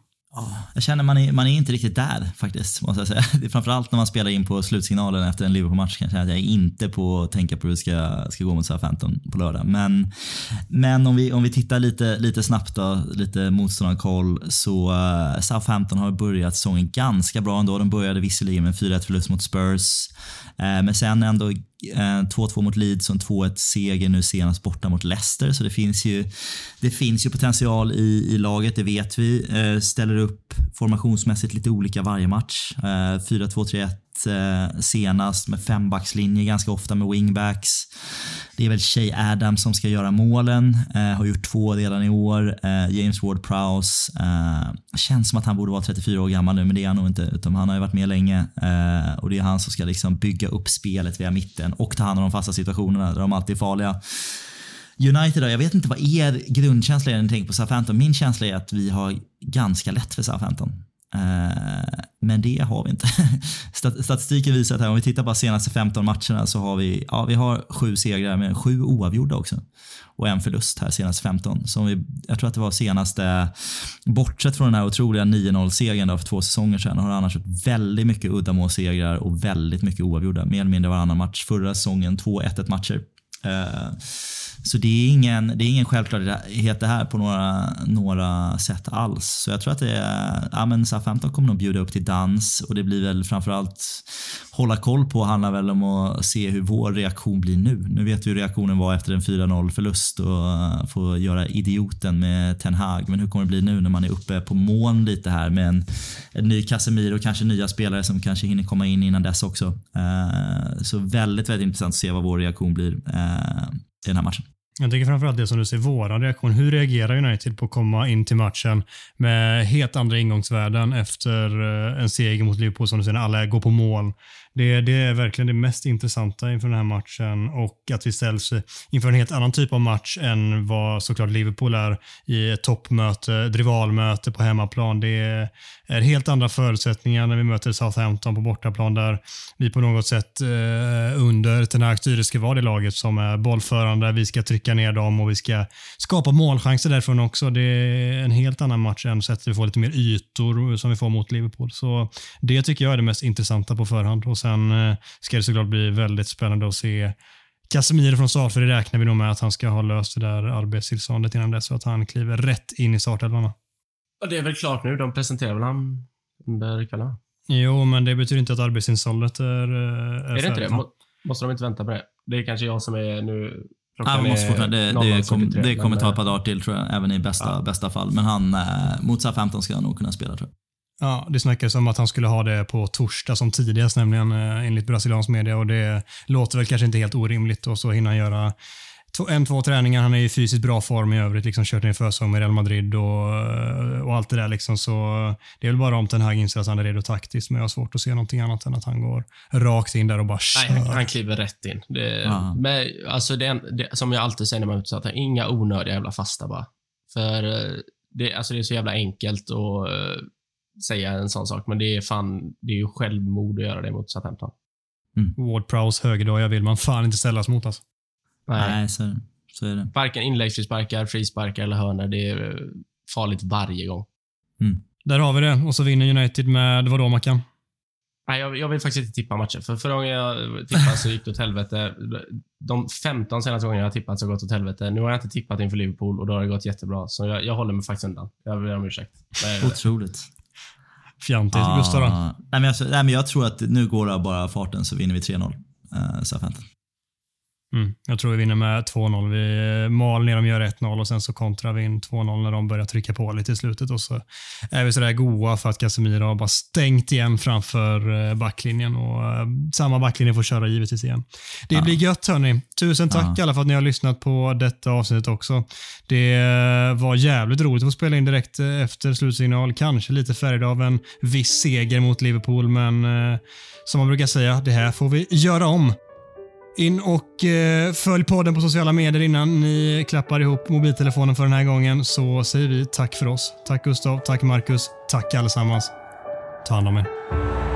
Jag känner man är, man är inte riktigt där faktiskt, måste jag säga. Det är framförallt när man spelar in på slutsignalen efter en Liverpool-match kanske jag känna att jag är inte på att tänka på hur det ska, ska gå mot Southampton på lördag. Men, men om, vi, om vi tittar lite, lite snabbt då, lite motståndarkoll, så uh, Southampton har börjat säsongen ganska bra ändå. De började visserligen med 4-1 förlust mot Spurs, uh, men sen ändå Eh, 2-2 mot Leeds och en 2-1 seger nu senast borta mot Leicester. Så det finns ju, det finns ju potential i, i laget, det vet vi. Eh, ställer upp formationsmässigt lite olika varje match. Eh, 4-2-3-1 eh, senast med fembackslinje ganska ofta med wingbacks. Det är väl Shay Adams som ska göra målen. Eh, har gjort två redan i år. Eh, James Ward Prowse. Eh, känns som att han borde vara 34 år gammal nu, men det är han nog inte. Utan han har ju varit med länge eh, och det är han som ska liksom bygga upp spelet via mitten och ta hand om de fasta situationerna där de alltid är farliga. United då, jag vet inte vad er grundkänsla är när ni tänker på Southampton. Min känsla är att vi har ganska lätt för Southampton. Eh, men det har vi inte. Statistiken visar att här, om vi tittar på de senaste 15 matcherna så har vi, ja, vi har sju segrar men sju oavgjorda också. Och en förlust här senaste 15. Så om vi, jag tror att det var senaste, bortsett från den här otroliga 9-0-segern för två säsonger sedan, har det annars varit väldigt mycket uddamålssegrar och väldigt mycket oavgjorda. Mer eller mindre varannan match. Förra säsongen två 1-1 matcher. Uh, så det är ingen, det är ingen självklarhet det här på några, några sätt alls. Så jag tror att det är, ja men Southampton kommer nog bjuda upp till dans och det blir väl framförallt hålla koll på handlar väl om att se hur vår reaktion blir nu. Nu vet vi hur reaktionen var efter en 4-0 förlust och få göra idioten med Ten Hag. Men hur kommer det bli nu när man är uppe på moln lite här med en, en ny Casemiro och kanske nya spelare som kanske hinner komma in innan dess också. Eh, så väldigt, väldigt intressant att se vad vår reaktion blir eh, i den här matchen. Jag tycker framförallt det som du ser, våran reaktion. Hur reagerar United på att komma in till matchen med helt andra ingångsvärden efter eh, en seger mot Liverpool som du säger, när alla går på mål. Det, det är verkligen det mest intressanta inför den här matchen och att vi ställs inför en helt annan typ av match än vad såklart Liverpool är i ett toppmöte, ett rivalmöte på hemmaplan. Det är helt andra förutsättningar när vi möter Southampton på bortaplan där vi på något sätt eh, under den här styre ska vara det laget som är bollförande. Vi ska trycka ner dem och vi ska skapa målchanser därifrån också. Det är en helt annan match än så att vi får lite mer ytor som vi får mot Liverpool. Så det tycker jag är det mest intressanta på förhand. Och Sen eh, ska det såklart bli väldigt spännande att se Casemiro från start, för det räknar vi nog med att han ska ha löst det där arbetstillståndet innan dess så att han kliver rätt in i startelvan. Det är väl klart nu. De presenterar väl han under kvällen? Jo, men det betyder inte att arbetstillståndet är, eh, är, Är det inte det? Må, måste de inte vänta på det? Det är kanske jag som är nu... Ja, måste är det, det, 00.43, kom, det kommer ta ett eh, par dagar till tror jag, även i bästa, Ja. bästa fall. Men han, mot Southampton ska han nog kunna spela tror jag. Ja, det snackades om att han skulle ha det på torsdag som tidigast, nämligen eh, enligt brasiliansk media och det låter väl kanske inte helt orimligt och så hinner han göra en, två träningar. Han är i fysiskt bra form i övrigt. Liksom kört ner försäsong med Real Madrid och, och allt det där. Liksom. Så det är väl bara om Ten Hag inser att han är redo taktiskt, men jag har svårt att se någonting annat än att han går rakt in där och bara kör. Nej, han kliver rätt in. Det, Ja. men, alltså det, det, som jag alltid säger när man är utsatt, inga onödiga jävla fasta bara. För eh, det, alltså det är så jävla enkelt att eh, säga en sån sak, men det är fan, det är ju självmord att göra det mot Southampton. Ward Prowse högerdagar vill man fan inte ställas mot. Alltså. Nej. Nej, så, så är det. Varken inläggsfrisparkar, frisparkar eller hörnor. Det är eh, farligt varje gång. Där har vi det. Och så vinner United med, vadå Mackan? Nej, jag, jag vill faktiskt inte tippa matcher. För förra gången jag tippade så gick det åt helvete. De 15 senaste gångerna jag har tippat så har det gått åt helvete. Nu har jag inte tippat inför Liverpool och då har det gått jättebra. Så jag, jag håller mig faktiskt undan. Jag ber om ursäkt. Otroligt. Fjantigt. Gustav då? Ah. Nej, men jag, nej, men jag tror att nu går det av bara farten så vinner vi 3-0. Uh, Mm. Jag tror vi vinner med 2-0. Vi mal ner dem, gör 1-0 och sen så kontrar vi in 2-0 när de börjar trycka på lite i slutet. Och så är vi sådär goa för att Casemiro har bara stängt igen framför eh, backlinjen och eh, samma backlinje får köra givetvis igen. Det Ja. blir gött hörni. Tusen tack Ja. alla för att ni har lyssnat på detta avsnittet också. Det eh, var jävligt roligt att få spela in direkt efter slutsignal. Kanske lite färgad av en viss seger mot Liverpool, men som man brukar säga, det här får vi göra om. In och eh, följ podden på sociala medier innan ni klappar ihop mobiltelefonen för den här gången så säger vi tack för oss. Tack Gustav, tack Marcus, tack allesammans. Ta hand om er.